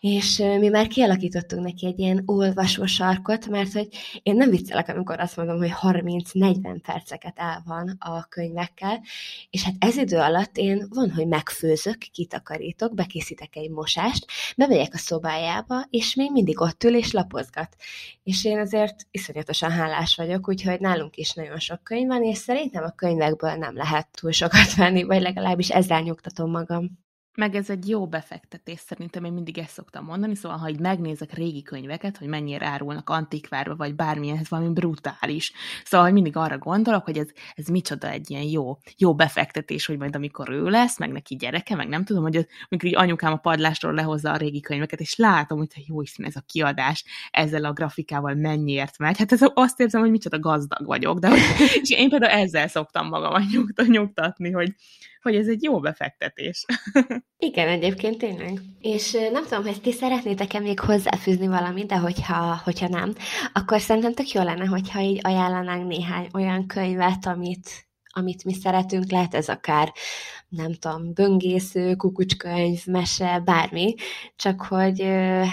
És mi már kialakítottunk neki egy ilyen olvasó sarkot, mert hogy én nem viccelek, amikor azt mondom, hogy 30-40 perceket el van a könyvekkel, és hát ez idő alatt én van, hogy megfőzök, kitakarítok, bekészítek egy mosást, bemegyek a szobájába, és még mindig ott ül és lapozgat. És én azért iszonyatosan hálás vagyok, úgyhogy nálunk is nagyon sok könyv van, és szerintem a könyvekből nem lehet túl sokat venni, vagy legalábbis ezzel nyugtatom magam. Meg ez egy jó befektetés, szerintem én mindig ezt szoktam mondani, szóval ha így megnézek régi könyveket, hogy mennyire árulnak antikvárba, vagy bármilyen, ez valami brutális. Szóval hogy mindig arra gondolok, hogy ez, ez micsoda egy ilyen jó, jó befektetés, hogy majd amikor ő lesz, meg neki gyereke, meg nem tudom, hogy az, amikor így anyukám a padlásról lehozza a régi könyveket, és látom, hogy jó Isten, ez a kiadás ezzel a grafikával mennyiért megy. Hát ez azt érzem, hogy micsoda gazdag vagyok, de hogy, és én például ezzel szoktam magam nyugtatni, hogy, hogy ez egy jó befektetés. Igen, egyébként tényleg. És nem tudom, hogy ti szeretnétek-e még hozzáfűzni valamit, de hogyha, hogyha nem, akkor szerintem tök jó lenne, hogyha így ajánlanánk néhány olyan könyvet, amit, amit mi szeretünk, lehet ez akár, nem tudom, böngésző, kukucskönyv, mese, bármi, csak hogy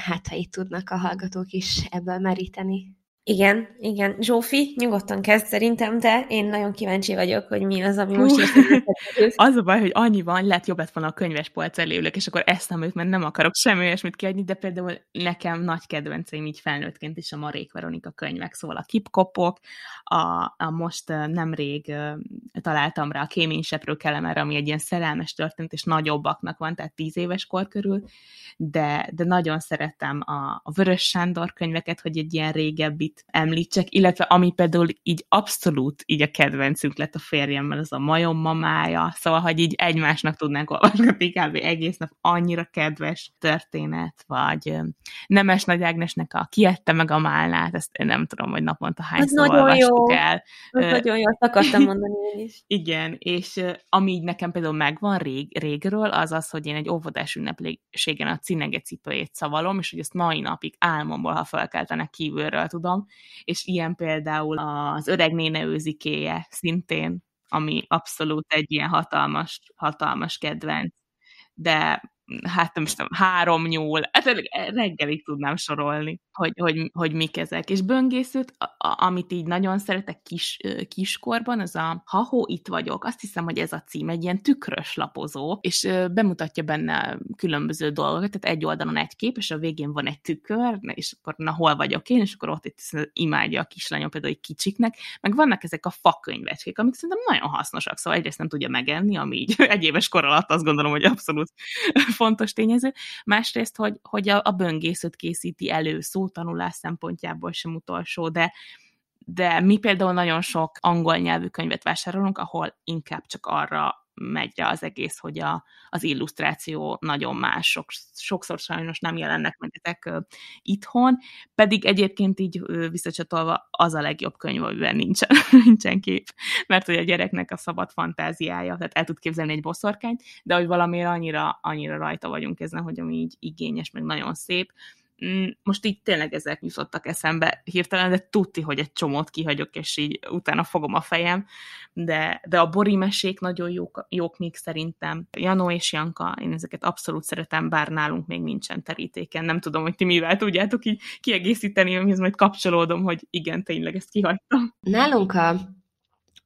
hát, ha itt tudnak a hallgatók is ebből meríteni. Igen, igen. Zsófi, nyugodtan kezd szerintem, de én nagyon kíváncsi vagyok, hogy mi az, ami most is. az a baj, hogy annyi van, lehet jobb lett volna a könyves polc elé ülök, és akkor ezt nem mert nem akarok semmi olyasmit kiadni, de például nekem nagy kedvenceim így felnőttként is a Marék Veronika könyvek, szóval a Kipkopok, a, a most nemrég találtam rá a Kéményseprő kelemer, ami egy ilyen szerelmes történet, és nagyobbaknak van, tehát tíz éves kor körül, de, de nagyon szeretem a, a Vörös Sándor könyveket, hogy egy ilyen régebbi amit említsek, illetve ami például így abszolút így a kedvencünk lett a férjemmel, az a majom mamája, szóval, hogy így egymásnak tudnánk olvasgatni kb. egész nap annyira kedves történet, vagy Nemes Nagy Ágnesnek a Kiette meg a málnát, ezt én nem tudom, hogy naponta hányszor olvastuk jó. el. Ez nagyon jó, azt akartam mondani én is. Igen, és ami így nekem például megvan rég, régről, az az, hogy én egy óvodás ünnepléségen a cinege cipőjét szavalom, és hogy ezt mai napig álmomból, ha felkeltenek kívülről tudom, és ilyen például az öreg néne őzikéje szintén, ami abszolút egy ilyen hatalmas, hatalmas kedvenc. De hát nem is tudom, három nyúl, hát reggelig tudnám sorolni, hogy, hogy, hogy mik ezek. És böngészőt, a, a, amit így nagyon szeretek kis, kiskorban, az a Ha-ho, itt vagyok. Azt hiszem, hogy ez a cím egy ilyen tükrös lapozó, és bemutatja benne különböző dolgokat, tehát egy oldalon egy kép, és a végén van egy tükör, és akkor na hol vagyok én, és akkor ott itt imádja a kislányom például egy kicsiknek, meg vannak ezek a fakönyvecskék, amik szerintem nagyon hasznosak, szóval egyrészt nem tudja megenni, ami így egy éves kor alatt azt gondolom, hogy abszolút fontos tényező, másrészt, hogy, hogy a, a böngészőt készíti elő szótanulás szempontjából sem utolsó, de, de mi például nagyon sok angol nyelvű könyvet vásárolunk, ahol inkább csak arra megy rá az egész, hogy a, az illusztráció nagyon más, sok, sokszor sajnos nem jelennek meg ezek itthon, pedig egyébként így visszacsatolva az a legjobb könyv, amiben nincsen, nincsen kép, mert hogy a gyereknek a szabad fantáziája, tehát el tud képzelni egy boszorkányt, de hogy valamiért annyira, annyira rajta vagyunk ezen, hogy ami így igényes, meg nagyon szép, most így tényleg ezek jutottak eszembe hirtelen, de tudti, hogy egy csomót kihagyok, és így utána fogom a fejem, de, de a Bori mesék nagyon jók, jók még szerintem. Janó és Janka, én ezeket abszolút szeretem, bár nálunk még nincsen terítéken. Nem tudom, hogy ti mivel tudjátok így kiegészíteni, amihez majd kapcsolódom, hogy igen, tényleg ezt kihagytam. Nálunk a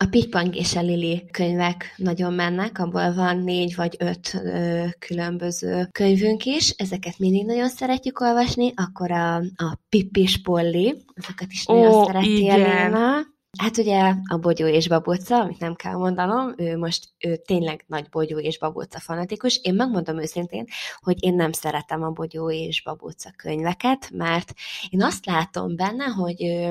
a Pitypang és a Lili könyvek nagyon mennek, abból van négy vagy öt ö, különböző könyvünk is, ezeket mindig nagyon szeretjük olvasni, akkor a, a Pippis Polly, ezeket is nagyon Ó, szereti Elena. Hát ugye a Bogyó és Babóca, amit nem kell mondanom, ő most ő tényleg nagy Bogyó és Babóca fanatikus. Én megmondom őszintén, hogy én nem szeretem a Bogyó és Babóca könyveket, mert én azt látom benne, hogy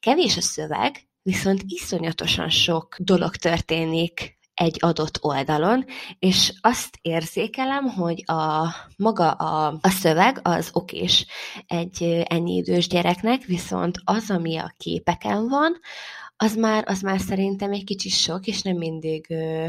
kevés a szöveg, viszont iszonyatosan sok dolog történik egy adott oldalon, és azt érzékelem, hogy a maga a, a szöveg az okés egy ennyi idős gyereknek, viszont az, ami a képeken van, az már, az már szerintem egy kicsit sok, és nem mindig ö,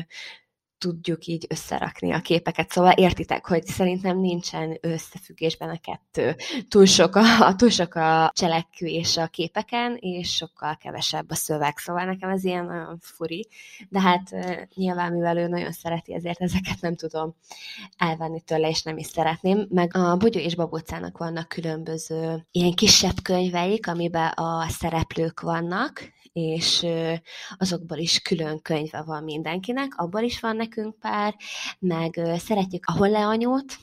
tudjuk így összerakni a képeket. Szóval értitek, hogy szerintem nincsen összefüggésben a kettő. Túl sok a, túl sok a cselekvés a képeken, és sokkal kevesebb a szöveg. Szóval nekem ez ilyen nagyon furi. De hát nyilván, mivel ő nagyon szereti, ezért ezeket nem tudom elvenni tőle, és nem is szeretném. Meg a Bogyó és Babocának vannak különböző ilyen kisebb könyveik, amiben a szereplők vannak, és azokból is külön könyve van mindenkinek, abból is van nekünk pár, meg szeretjük a Holleanyót,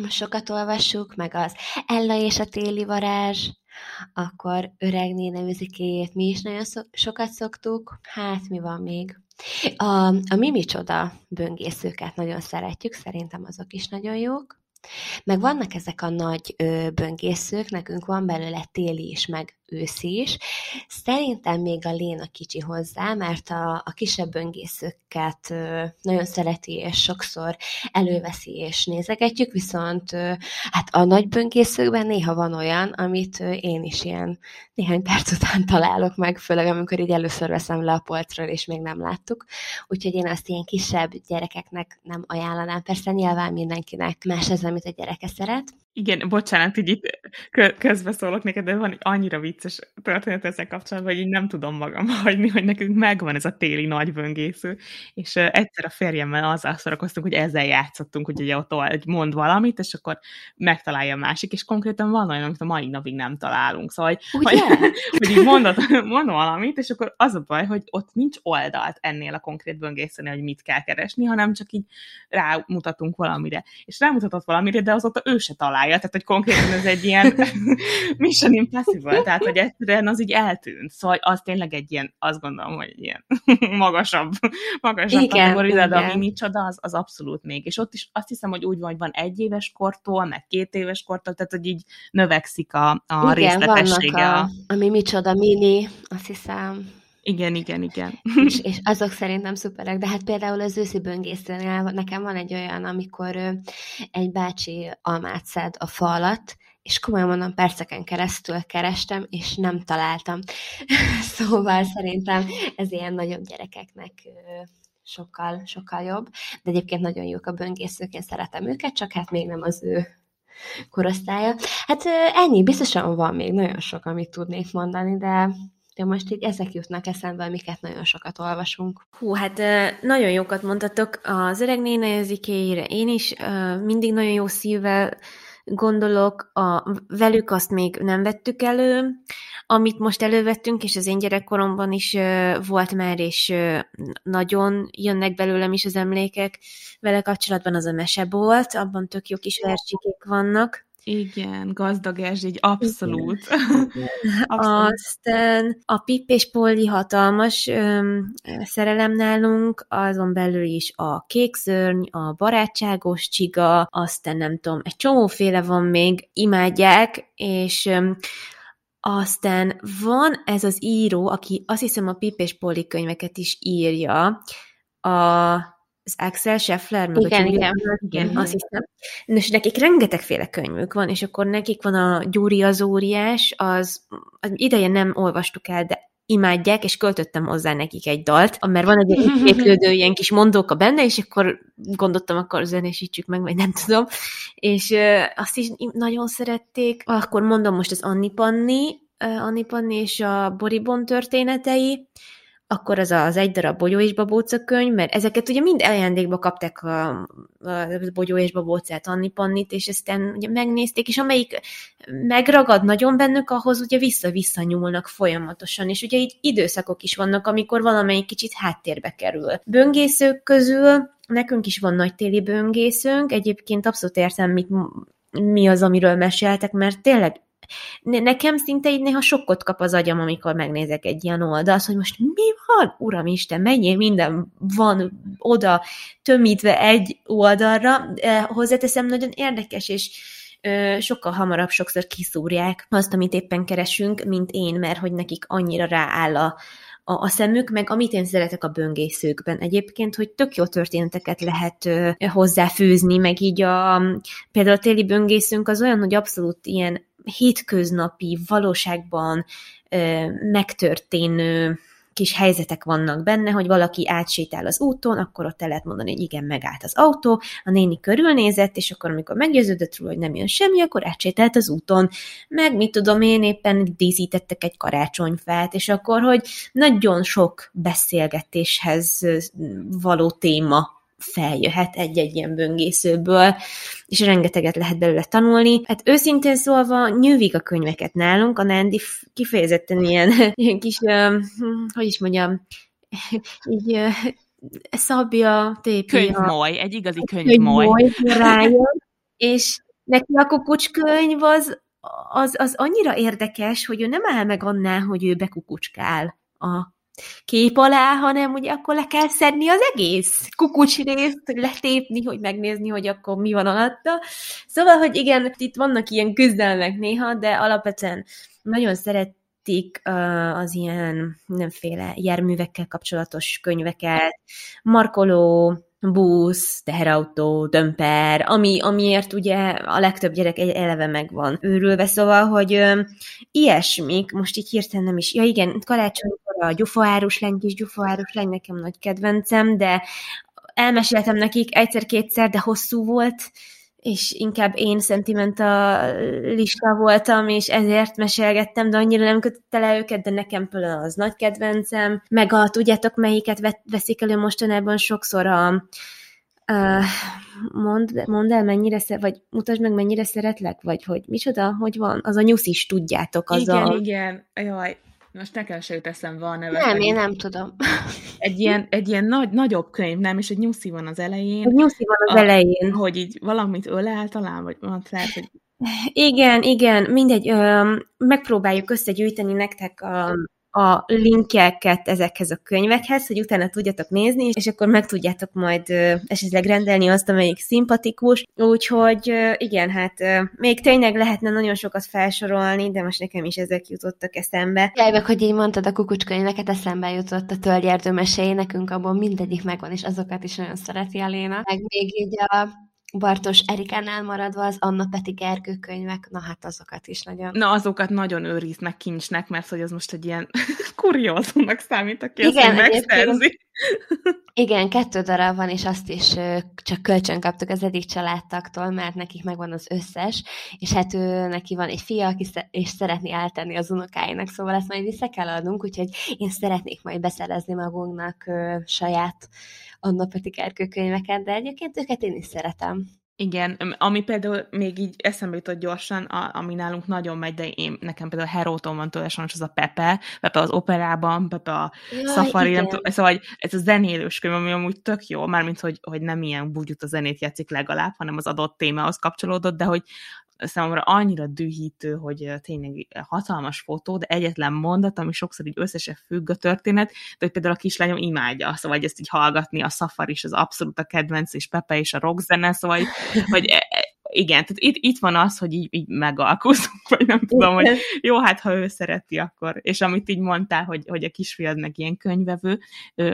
most sokat olvassuk, meg az Ella és a téli varázs, akkor öreg néne őzikéjét mi is nagyon szok- sokat szoktuk. Hát, mi van még? A, a Mimi Csoda böngészőket nagyon szeretjük, szerintem azok is nagyon jók. Meg vannak ezek a nagy ö, böngészők, nekünk van belőle téli is, meg őszi is. Szerintem még a Léna kicsi hozzá, mert a, a kisebb böngészőket ö, nagyon szereti, és sokszor előveszi és nézegetjük, viszont ö, hát a nagy böngészőkben néha van olyan, amit ö, én is ilyen néhány perc után találok meg, főleg amikor így először veszem le a polcról, és még nem láttuk. Úgyhogy én azt ilyen kisebb gyerekeknek nem ajánlanám. Persze nyilván mindenkinek más ez, amit a gyereke szeret. Igen, bocsánat, hogy itt közbeszólok neked, de van annyira vicces történet ezzel kapcsolatban, hogy így nem tudom magam hagyni, hogy nekünk megvan ez a téli nagy böngésző, és egyszer a férjemmel azzal szórakoztunk, hogy ezzel játszottunk, hogy ugye ott mond valamit, és akkor megtalálja a másik, és konkrétan van olyan, amit a mai napig nem találunk. Szóval, hogy, hogy, hogy így mondod, mond valamit, és akkor az a baj, hogy ott nincs oldalt ennél a konkrét böngészőnél, hogy mit kell keresni, hanem csak így rámutatunk valamire. És rámutatott valamire, de azóta ő se talál találja, tehát hogy konkrétan ez egy ilyen Mission Impossible, tehát hogy egyszerűen az így eltűnt. Szóval az tényleg egy ilyen, azt gondolom, hogy egy ilyen magasabb, magasabb igen, kategória, de ami micsoda, az, az abszolút még. És ott is azt hiszem, hogy úgy van, hogy van egy éves kortól, meg két éves kortól, tehát hogy így növekszik a, a igen, részletessége. A, ami micsoda mini, azt hiszem. Igen, igen, igen. És, és azok szerintem szuperek, de hát például az őszi böngészőnél nekem van egy olyan, amikor egy bácsi almát szed a falat, és komolyan mondom, perceken keresztül kerestem, és nem találtam. szóval szerintem ez ilyen nagyobb gyerekeknek sokkal, sokkal jobb, de egyébként nagyon jók a böngészők, én szeretem őket, csak hát még nem az ő korosztálya. Hát ennyi, biztosan van még nagyon sok, amit tudnék mondani, de de most így ezek jutnak eszembe, amiket nagyon sokat olvasunk. Hú, hát nagyon jókat mondtatok az öreg érzékéire. Én is mindig nagyon jó szívvel gondolok, a, velük azt még nem vettük elő, amit most elővettünk, és az én gyerekkoromban is volt már, és nagyon jönnek belőlem is az emlékek. Vele kapcsolatban az a mese volt, abban tök jó kis versikék vannak. Igen, gazdag így abszolút. abszolút. Aztán a Pip és Polly hatalmas öm, szerelem nálunk, azon belül is a kékszörny, a barátságos csiga, aztán nem tudom, egy csomóféle van még, imádják, és öm, aztán van ez az író, aki azt hiszem a Pip és Polly könyveket is írja, a az Axel Scheffler, meg igen, a igen, igen, igen, azt hiszem. És nekik rengetegféle könyvük van, és akkor nekik van a Gyuri az óriás, az, az ideje nem olvastuk el, de imádják, és költöttem hozzá nekik egy dalt, mert van egy képlődő ilyen kis mondóka benne, és akkor gondoltam, akkor zenésítsük meg, vagy nem tudom, és uh, azt is nagyon szerették. Akkor mondom most az Anni Panni, Anni Panni és a Boribon történetei, akkor az az egy darab Bogyó és Babóca könyv, mert ezeket ugye mind ajándékba kapták a, a Bogyó és Babócát, Anni Pannit, és aztán ugye megnézték, és amelyik megragad nagyon bennük, ahhoz ugye vissza-vissza nyúlnak folyamatosan, és ugye így időszakok is vannak, amikor valamelyik kicsit háttérbe kerül. Böngészők közül nekünk is van nagy téli böngészőnk, egyébként abszolút értem, mit, mi az, amiről meséltek, mert tényleg Nekem szinte így néha sokkot kap az agyam, amikor megnézek egy ilyen oldalt, hogy most mi van? Uram Isten, mennyi minden van oda tömítve egy oldalra. Hozzáteszem, nagyon érdekes, és sokkal hamarabb sokszor kiszúrják azt, amit éppen keresünk, mint én, mert hogy nekik annyira rááll a, a, a szemük, meg amit én szeretek a böngészőkben. Egyébként, hogy tök jó történeteket lehet ö, hozzáfűzni, meg így a, például a téli böngészünk az olyan, hogy abszolút ilyen hétköznapi, valóságban ö, megtörténő kis helyzetek vannak benne, hogy valaki átsétál az úton, akkor ott el lehet mondani, hogy igen, megállt az autó, a néni körülnézett, és akkor, amikor meggyőződött róla, hogy nem jön semmi, akkor átsétált az úton. Meg, mit tudom én, éppen díszítettek egy karácsonyfát, és akkor, hogy nagyon sok beszélgetéshez való téma feljöhet egy-egy ilyen böngészőből, és rengeteget lehet belőle tanulni. Hát őszintén szólva nyűvik a könyveket nálunk, a Nandi kifejezetten ilyen, ilyen kis, hogy is mondjam, így szabja, tépi. Könyvmoly, egy igazi könyvmoly. könyvmoly rájön, és neki a kukucskönyv az, az, az annyira érdekes, hogy ő nem áll meg annál, hogy ő bekukucskál a kép alá, hanem ugye akkor le kell szedni az egész kukucsrészt, letépni, hogy megnézni, hogy akkor mi van alatta. Szóval, hogy igen, itt vannak ilyen küzdelmek néha, de alapvetően nagyon szeretik uh, az ilyen mindenféle járművekkel kapcsolatos könyveket, markoló, busz, teherautó, dömper, ami, amiért ugye a legtöbb gyerek egy eleve megvan őrülve, szóval, hogy ö, ilyesmik, most így hirtelen nem is, ja igen, karácsonykor a gyufaárus lány, kis gyufaárus lány, nekem nagy kedvencem, de elmeséltem nekik egyszer-kétszer, de hosszú volt, és inkább én szentimentalista voltam, és ezért mesélgettem, de annyira nem kötötte le őket, de nekem például az nagy kedvencem. Meg a, tudjátok, melyiket veszik elő mostanában sokszor a Uh, mondd, mondd el, mennyire szer, vagy mutasd meg, mennyire szeretlek, vagy hogy micsoda, hogy van, az a nyusz is, tudjátok, az igen, a... Igen, jaj, most nekem se jut eszembe a neve. Nem, én nem tudom. Egy ilyen, egy ilyen nagy, nagyobb könyv, nem? És egy nyuszi van az elején. Egy nyuszi van az a, elején. Hogy így valamit ölel talán, vagy van lehet, hogy... Igen, igen, mindegy, ö, megpróbáljuk összegyűjteni nektek a, a linkeket ezekhez a könyvekhez, hogy utána tudjatok nézni, és akkor meg tudjátok majd esetleg rendelni azt, amelyik szimpatikus. Úgyhogy igen, hát még tényleg lehetne nagyon sokat felsorolni, de most nekem is ezek jutottak eszembe. Jaj, meg, hogy így mondtad a kukucskönyveket, eszembe jutott a tölgyerdő mesély, nekünk abban mindegyik megvan, és azokat is nagyon szereti a Léna. Meg még így a Bartos Erikánál maradva az Anna Peti Gergő könyvek, na hát azokat is nagyon. Na azokat nagyon őriznek kincsnek, mert hogy az most egy ilyen kuriózumnak számít, aki Igen, azt megszerzi. Igen, kettő darab van, és azt is csak kölcsön kaptuk az egyik családtaktól, mert nekik megvan az összes, és hát ő, neki van egy fia, aki sze- és szeretné eltenni az unokáinak, szóval ezt majd vissza kell adnunk, úgyhogy én szeretnék majd beszerezni magunknak ö, saját Anna Peti könyveket, de egyébként őket én is szeretem. Igen, ami például még így eszembe jutott gyorsan, a, ami nálunk nagyon megy, de én, nekem például Heróton van tőle sajnos az a Pepe, Pepe az operában, Pepe a Jaj, Safari, nem tudom, szóval ez a zenélős könyv, ami amúgy tök jó, mármint, hogy, hogy nem ilyen búgyút a zenét játszik legalább, hanem az adott témához kapcsolódott, de hogy számomra annyira dühítő, hogy tényleg hatalmas fotó, de egyetlen mondat, ami sokszor így összesen függ a történet, de hogy például a kislányom imádja, szóval ezt így hallgatni, a Safari is az abszolút a kedvenc, és Pepe és a rockzene, szóval hogy e, e, igen, tehát itt, itt van az, hogy így, így megalkozunk, vagy nem tudom, hogy jó, hát ha ő szereti, akkor, és amit így mondtál, hogy, hogy a kisfiad meg ilyen könyvevő,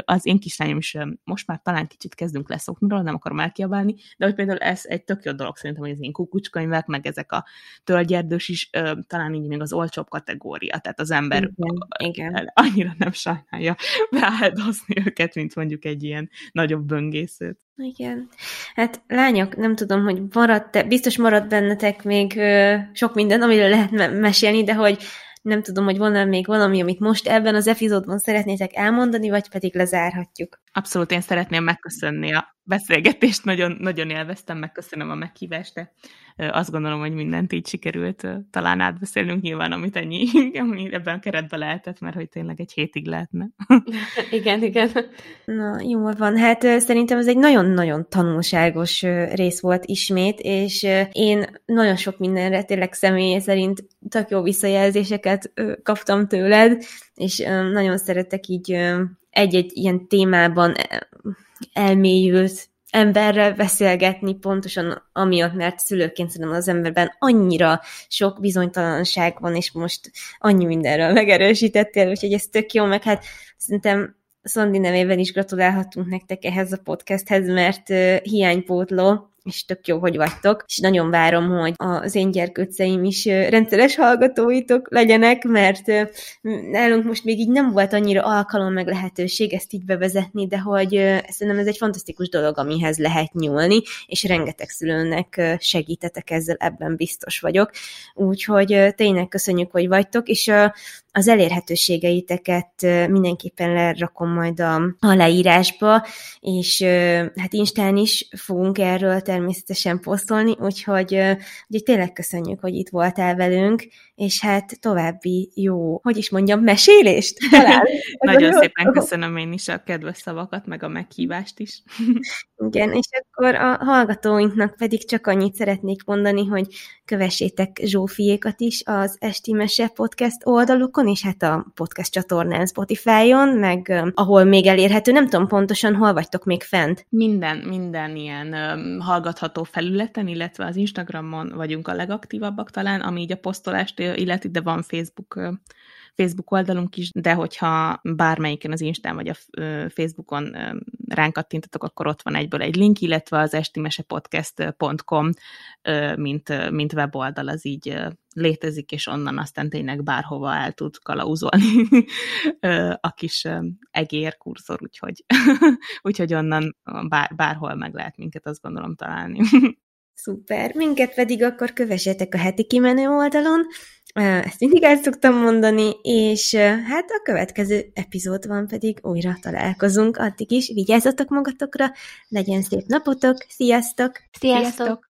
az én kislányom is most már talán kicsit kezdünk leszokni róla, nem akarom elkiabálni, de hogy például ez egy tök jó dolog szerintem, hogy az én kukucskönyvek, meg ezek a tölgyerdős is talán így még az olcsóbb kategória, tehát az ember igen, igen. annyira nem sajnálja beáldozni őket, mint mondjuk egy ilyen nagyobb böngészőt. Igen. Hát lányok, nem tudom, hogy maradt biztos maradt bennetek még ö, sok minden, amiről lehet me- mesélni, de hogy nem tudom, hogy van még valami, amit most ebben az epizódban szeretnétek elmondani, vagy pedig lezárhatjuk. Abszolút én szeretném megköszönni a beszélgetést, nagyon, nagyon élveztem, megköszönöm a meghívást, de azt gondolom, hogy mindent így sikerült talán átbeszélnünk nyilván, amit ennyi, ami ebben a keretben lehetett, mert hogy tényleg egy hétig lehetne. igen, igen. Na, jó van. Hát szerintem ez egy nagyon-nagyon tanulságos rész volt ismét, és én nagyon sok mindenre tényleg személy szerint tök jó visszajelzéseket kaptam tőled, és nagyon szeretek így egy-egy ilyen témában elmélyült emberrel beszélgetni, pontosan amiatt, mert szülőként szerintem az emberben annyira sok bizonytalanság van, és most annyi mindenről megerősítettél, úgyhogy ez tök jó, meg hát szerintem Szondi nevében is gratulálhatunk nektek ehhez a podcasthez, mert hiánypótló, és tök jó, hogy vagytok, és nagyon várom, hogy az én gyerkőceim is rendszeres hallgatóitok legyenek, mert nálunk most még így nem volt annyira alkalom meg lehetőség ezt így bevezetni, de hogy szerintem ez egy fantasztikus dolog, amihez lehet nyúlni, és rengeteg szülőnek segítetek ezzel, ebben biztos vagyok. Úgyhogy tényleg köszönjük, hogy vagytok, és az elérhetőségeiteket mindenképpen lerakom majd a, a leírásba, és hát Instán is fogunk erről természetesen posztolni, úgyhogy, úgyhogy tényleg köszönjük, hogy itt voltál velünk, és hát további jó, hogy is mondjam, mesélést talán. Nagyon szépen köszönöm én is a kedves szavakat, meg a meghívást is. Igen, és akkor a hallgatóinknak pedig csak annyit szeretnék mondani, hogy kövessétek Zsófiékat is az Esti Mese podcast oldalukon, és hát a podcast csatornán Spotify-on, meg ahol még elérhető, nem tudom pontosan, hol vagytok még fent. Minden, minden ilyen um, hallgatható felületen, illetve az Instagramon vagyunk a legaktívabbak talán, ami így a posztolást illeti, de van Facebook Facebook oldalunk is, de hogyha bármelyiken az Instán vagy a Facebookon ránk kattintatok, akkor ott van egyből egy link, illetve az estimesepodcast.com mint, mint weboldal az így létezik, és onnan aztán tényleg bárhova el tud kalauzolni a kis egér kurzor, úgyhogy, úgyhogy onnan bár, bárhol meg lehet minket azt gondolom találni. Szuper. Minket pedig akkor kövessetek a heti kimenő oldalon, ezt mindig el szoktam mondani, és hát a következő epizódban pedig újra találkozunk. Addig is vigyázzatok magatokra, legyen szép napotok, sziasztok! Sziasztok! sziasztok.